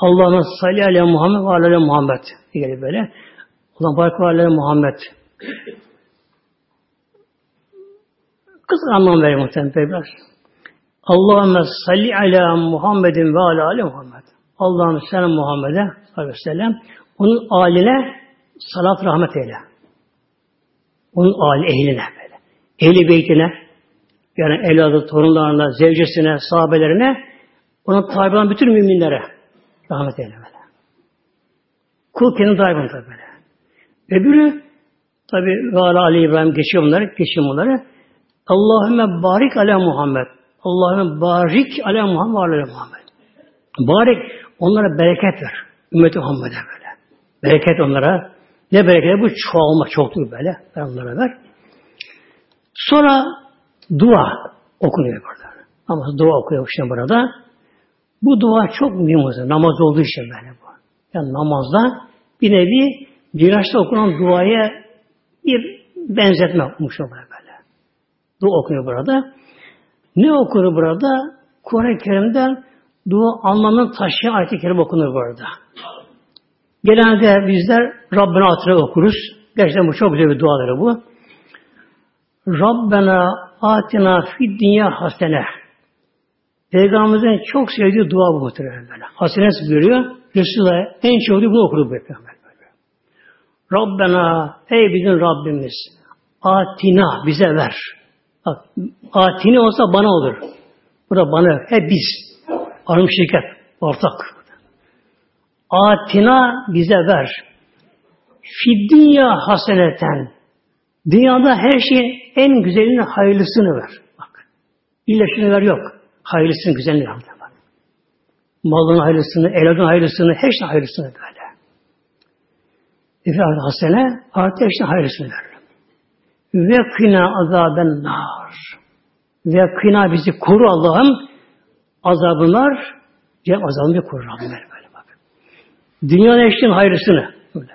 Allah'ın salli aleyhi Muhammed ve aleyhi Muhammed diye böyle. Allah'ın barakala aleyhi Muhammed. Kız anlam veriyor muhtemelen biraz. Allahümme salli ala Muhammedin ve ala aleyhi Muhammed. Allah'ım sen Muhammed'e aleyhi sellem onun aline salat rahmet eyle. Onun aile ehline böyle. Ehli beytine yani evladı, torunlarına, zevcesine, sahabelerine ona tabi olan bütün müminlere rahmet eyle böyle. Kul kendi tabi tabi böyle. Öbürü tabi Vala Ali İbrahim geçiyor bunları, geçiyor bunları. Allahümme barik ala Muhammed. Allahümme barik ala Muhammed ve ala Muhammed. Barik onlara bereket ver. Ümmeti Muhammed'e böyle. Bereket onlara. Ne bereket? Bu çoğalma çoktur böyle. Ben onlara ver. Sonra dua okunuyor burada. Ama dua okuyor şimdi burada. Bu dua çok mühim olsun. Namaz olduğu için böyle bu. Yani namazda bir nevi Miraç'ta okunan duaya bir benzetme okumuş oluyor böyle. Dua okunuyor burada. Ne okunur burada? Kur'an-ı Kerim'den dua anlamını taşıyan ayet-i kerim okunur burada. Genelde bizler Rabbena Atire okuruz. Gerçekten bu çok güzel bir duaları bu. Rabbena atina fid dünya hasene. Peygamberimizin çok sevdiği dua bu muhtemelen böyle. Hasene görüyor. Resulullah en çok bunu okur bu peygamber. Rabbena ey bizim Rabbimiz atina bize ver. Bak atini olsa bana olur. Bu da bana hep biz. Arım şirket. Ortak. Atina bize ver. Fid dünya haseneten. Dünyada her şeyin en güzelini, hayırlısını ver. Bak. İlla ver yok. Hayırlısını, güzelini. Bak. Malın hayırlısını, evladın hayırlısını, her şeyin hayırlısını böyle. İfade hasene, artı her şeyin hayırlısını ver. Ve kına azaben nar. Ve kına bizi koru Allah'ım azabınlar, Cem azabını koru Rabbim böyle bak. Dünyanın şeyin hayırlısını. Böyle.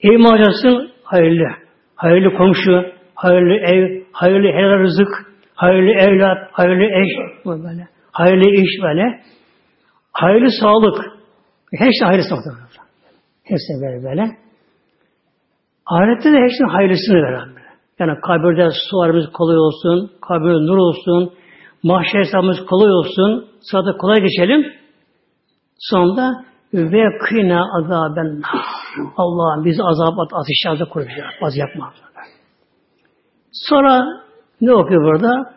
Ev macasın hayırlı. Hayırlı komşu, hayırlı ev, hayırlı helal rızık, hayırlı evlat, hayırlı eş, böyle. Hayırlı iş böyle. Hayırlı sağlık. Şey hayırlı sağlık. Hepsi böyle böyle. Ahirette de her şeyin hayırlısını veren. Yani kabirde sularımız kolay olsun, kabirde nur olsun, mahşer hesabımız kolay olsun, sırada kolay geçelim. Sonunda ve kıyna azaben Allah'ım bizi azap at, ateşlerden koruyacak. Az yapma. Sonra ne okuyor burada?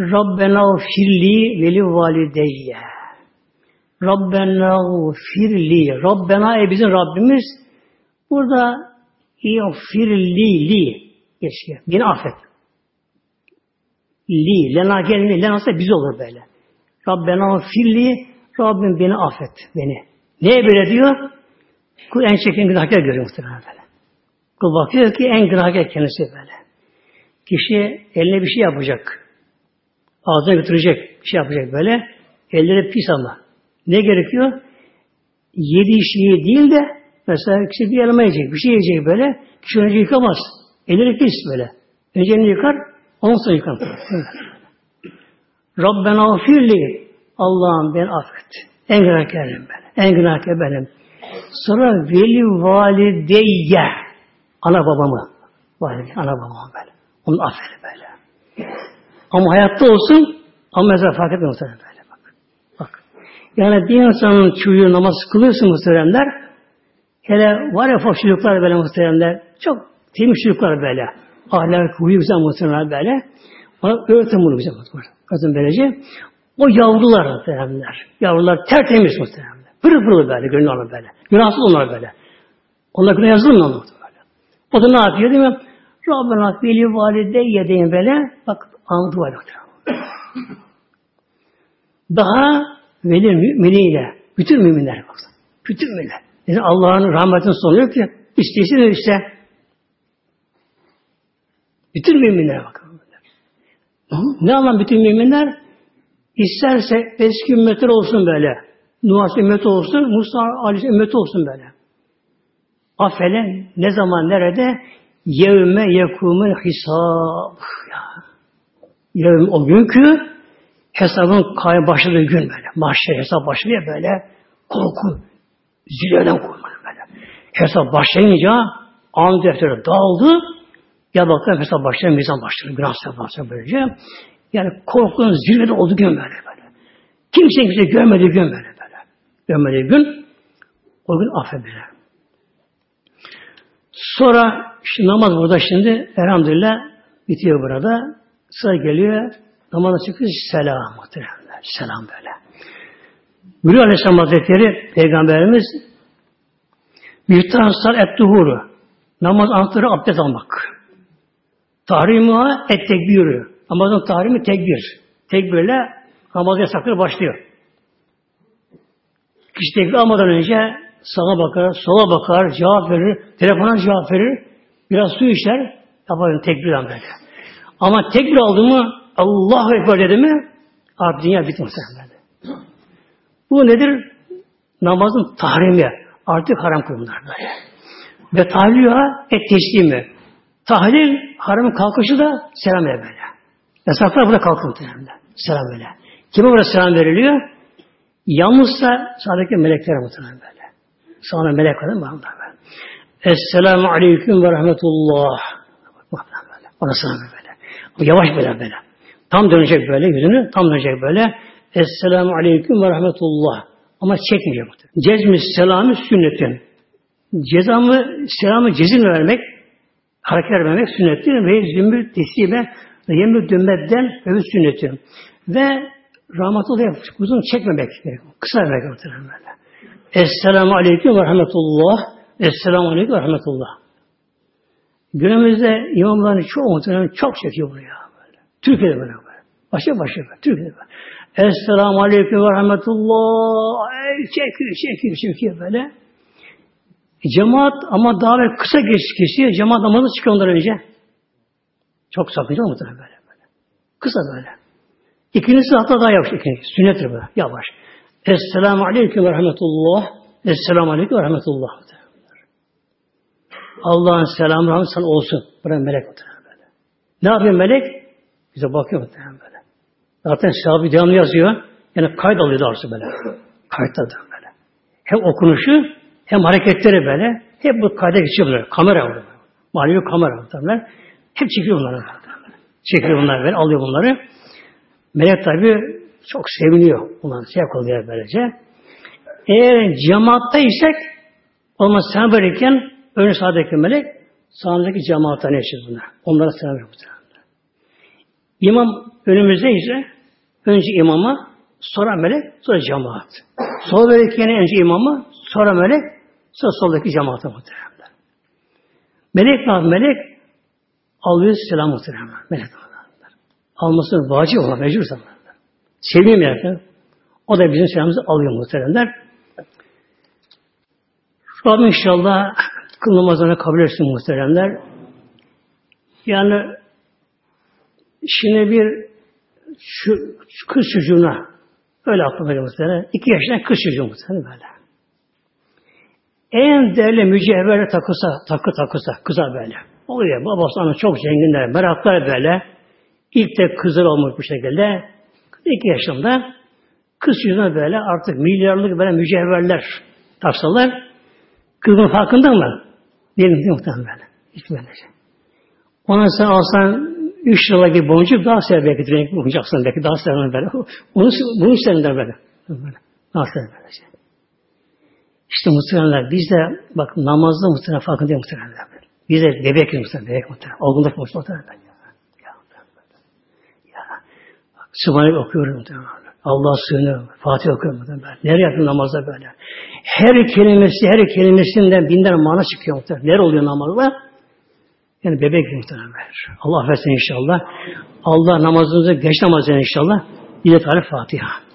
Rabbena firli veli valideyye. Rabbena firli. Rabbena e bizim Rabbimiz. Burada firli li geçiyor. Beni affet. Li. Lena gelmiyor. Lena ise biz olur böyle. Rabbena firli. Rabbim beni affet. Beni. Neye böyle diyor? Kul en çekin günahkar görüyor muhtemelen böyle. Kul bakıyor ki en günahkar kendisi böyle. Kişi eline bir şey yapacak. Ağzına götürecek. Bir şey yapacak böyle. Elleri pis ama. Ne gerekiyor? Yediği şeyi değil de mesela kişi bir elma yiyecek. Bir şey yiyecek böyle. Kişi önce yıkamaz. Elleri pis böyle. Önce elini yıkar. Ondan sonra yıkar. Rabbena firli. Allah'ım ben affet. En günahkarım ben. En günahkar benim. Sonra veli valideyye. Ana babamı. Valide, ana babamı böyle. Onu affet. Ama hayatta olsun ama mesela fark etmiyor muhtemelen böyle bak. Bak. Yani bir insanın çocuğu namaz kılıyorsun muhteremler. Hele var ya foşçuluklar böyle muhteremler. Çok temiz böyle. Ahlak, huyu güzel muhteremler böyle. Ona öğretin bunu güzel muhteremler. Öğretin böylece. O yavrular muhteremler. Yavrular tertemiz muhteremler. Pırıl pırıl böyle, gönlü böyle. Günahsız onlar böyle. Onlar günah yazılmıyor onlar böyle. O da ne yapıyor değil mi? Rabbena veli valide yedeyin böyle. Bak anladı var Daha veli müminiyle. Bütün müminler bak. Bütün müminler. Yani Allah'ın rahmetinin sonu yok ki. İstesin işte. Bütün müminler bakın. Ne anlam bütün müminler? İsterse eski ümmetler olsun böyle. Nuhas ümmeti olsun, Musa Aleyhisselam ümmeti olsun böyle. Affelen ne zaman nerede? Yevme yekumul hisab. Ya. Yevme o günkü hesabın kay başladığı gün böyle. Mahşer hesap başlıyor böyle. Korku, zileden korkmalı böyle. Hesap başlayınca an defteri dağıldı. Ya bakalım hesap başlıyor, mizan başlıyor. Günah başlıyor böylece. Yani korkunun zirvede olduğu gün böyle böyle. Kimse kimse görmediği gün böyle böyle. Görmediği gün o gün affedilir. Sonra şimdi namaz burada şimdi elhamdülillah bitiyor burada. Sıra geliyor. Namaza çıkıyor. Selam. Selam böyle. Buyuruyor Aleyhisselam Hazretleri Peygamberimiz Mühtansar et duhuru. Namaz anahtarı abdest almak. Tahrimuha et tekbiri. Namazın tahrimi tekbir. Tekbirle namaz yasakları başlıyor. Kişi tekbir almadan önce sağa bakar, sola bakar, cevap verir, telefona cevap verir, biraz su içer, yapar tekbirden böyle. Ama tekbir aldı mı, Allahu Ekber dedi mi, artık dünya bitti. Bu nedir? Namazın tahrimi. Artık haram kılınır böyle. Ve tahlilha et teslimi. Tahlil, haramın kalkışı da selam ver böyle. Yasaklar burada kalkın muhtemelen. Selam böyle. Kime burada selam veriliyor? Yalnızsa sağdaki melekler muhtemelen böyle. Sağına melek var mi? Esselamu aleyküm ve rahmetullah. Ona selam böyle. Yavaş böyle böyle. Tam dönecek böyle yüzünü, tam dönecek böyle. Esselamu aleyküm ve rahmetullah. Ama çekmeyecek. Cezmi selamı sünnetin. Cezamı, selamı cezimle vermek, hareket vermek sünnettir ve zümbür teslime ve yemür dümmeden öbür sünnetin. Ve rahmetullah uzun çekmemek. Kısa vermek muhtemelen. Esselamu Aleyküm ve Rahmetullah. Esselamu Aleyküm ve Rahmetullah. Günümüzde imamların çoğu muhtemelen çok çekiyor bunu ya. Böyle. Türkiye'de böyle böyle. Başka başka böyle. Türkiye'de böyle. Esselamu Aleyküm ve Rahmetullah. Ey, çekiyor, çekiyor, çekiyor böyle. E, cemaat ama daha böyle kısa geç kesiyor. Cemaat namazı çıkıyor ondan önce. Çok sakıncalı muhtemelen böyle, böyle. Kısa böyle. İkincisi hatta daha yavaş. İkincisi. Sünnettir böyle. Yavaş. Esselamu Aleyküm ve Rahmetullah. Esselamu Aleyküm ve Rahmetullah. Allah'ın selamı rahmet sana olsun. Buraya melek muhtemelen böyle. Ne yapıyor melek? Bize bakıyor muhtemelen böyle. Zaten sahibi devamlı yazıyor. Yani kayıt alıyor doğrusu böyle. Kayıtladı böyle. Hem okunuşu hem hareketleri böyle. Hep bu kayda geçiyor böyle. Kamera var. Manevi kamera muhtemelen. Hep çekiyor bunları. Çekiyor bunları böyle. Alıyor bunları. Melek tabi çok seviniyor. Bunlar şey oluyor böylece. Eğer cemaatta isek olmaz sen verirken önce sağdaki melek sağdaki cemaata ne işiz bunlar? Onlara selam veriyor. İmam önümüzde ise önce imama sonra melek sonra cemaat. Sol verirken önce imama sonra melek sonra soldaki cemaate muhtemelen. Melek var melek alıyor selam muhtemelen. Melek. Alması vacip olan mecbur zamanlar. Sevdiğim yerden o da bizim selamımızı alıyor muhteremler. Rabbim inşallah kıl namazlarını kabul etsin muhteremler. Yani şimdi bir şu, kız çocuğuna öyle aklıma muhterem. İki yaşında kız çocuğu muhterem böyle. En değerli mücevherle takısa, takı takısa, kıza böyle. Oluyor babası ana çok zenginler, meraklar böyle. İlk de kızlar olmuş bu şekilde. İki yaşında kız yüzüne böyle artık milyarlık böyle mücevherler taksalar. Kızın farkında mı? Mi? Muhtemelen böyle. Hiç böyle şey. Ona sen alsan 3 lira boncuk daha sever belki renk boncuk alsan belki daha sever böyle. Bunu, bunu isterim böyle. böyle. Daha sever böyle şey. İşte muhtemelen biz de bak namazda muhtemelen farkında muhtemelen. Biz de bebek muhtemelen. Bebek muhtemelen. Olgunluk muhtemelen. Sübhane'yi okuyorum muhtemelen. Allah sığınıyor. Fatih okuyorum muhtemelen. Nereye yapıyorum namazda böyle? Her kelimesi, her kelimesinden binden mana çıkıyor muhtemelen. Nereye oluyor namazda? Yani bebek muhtemelen. Allah affetsin inşallah. Allah namazınızı geç namazını inşallah. Bir de Fatiha.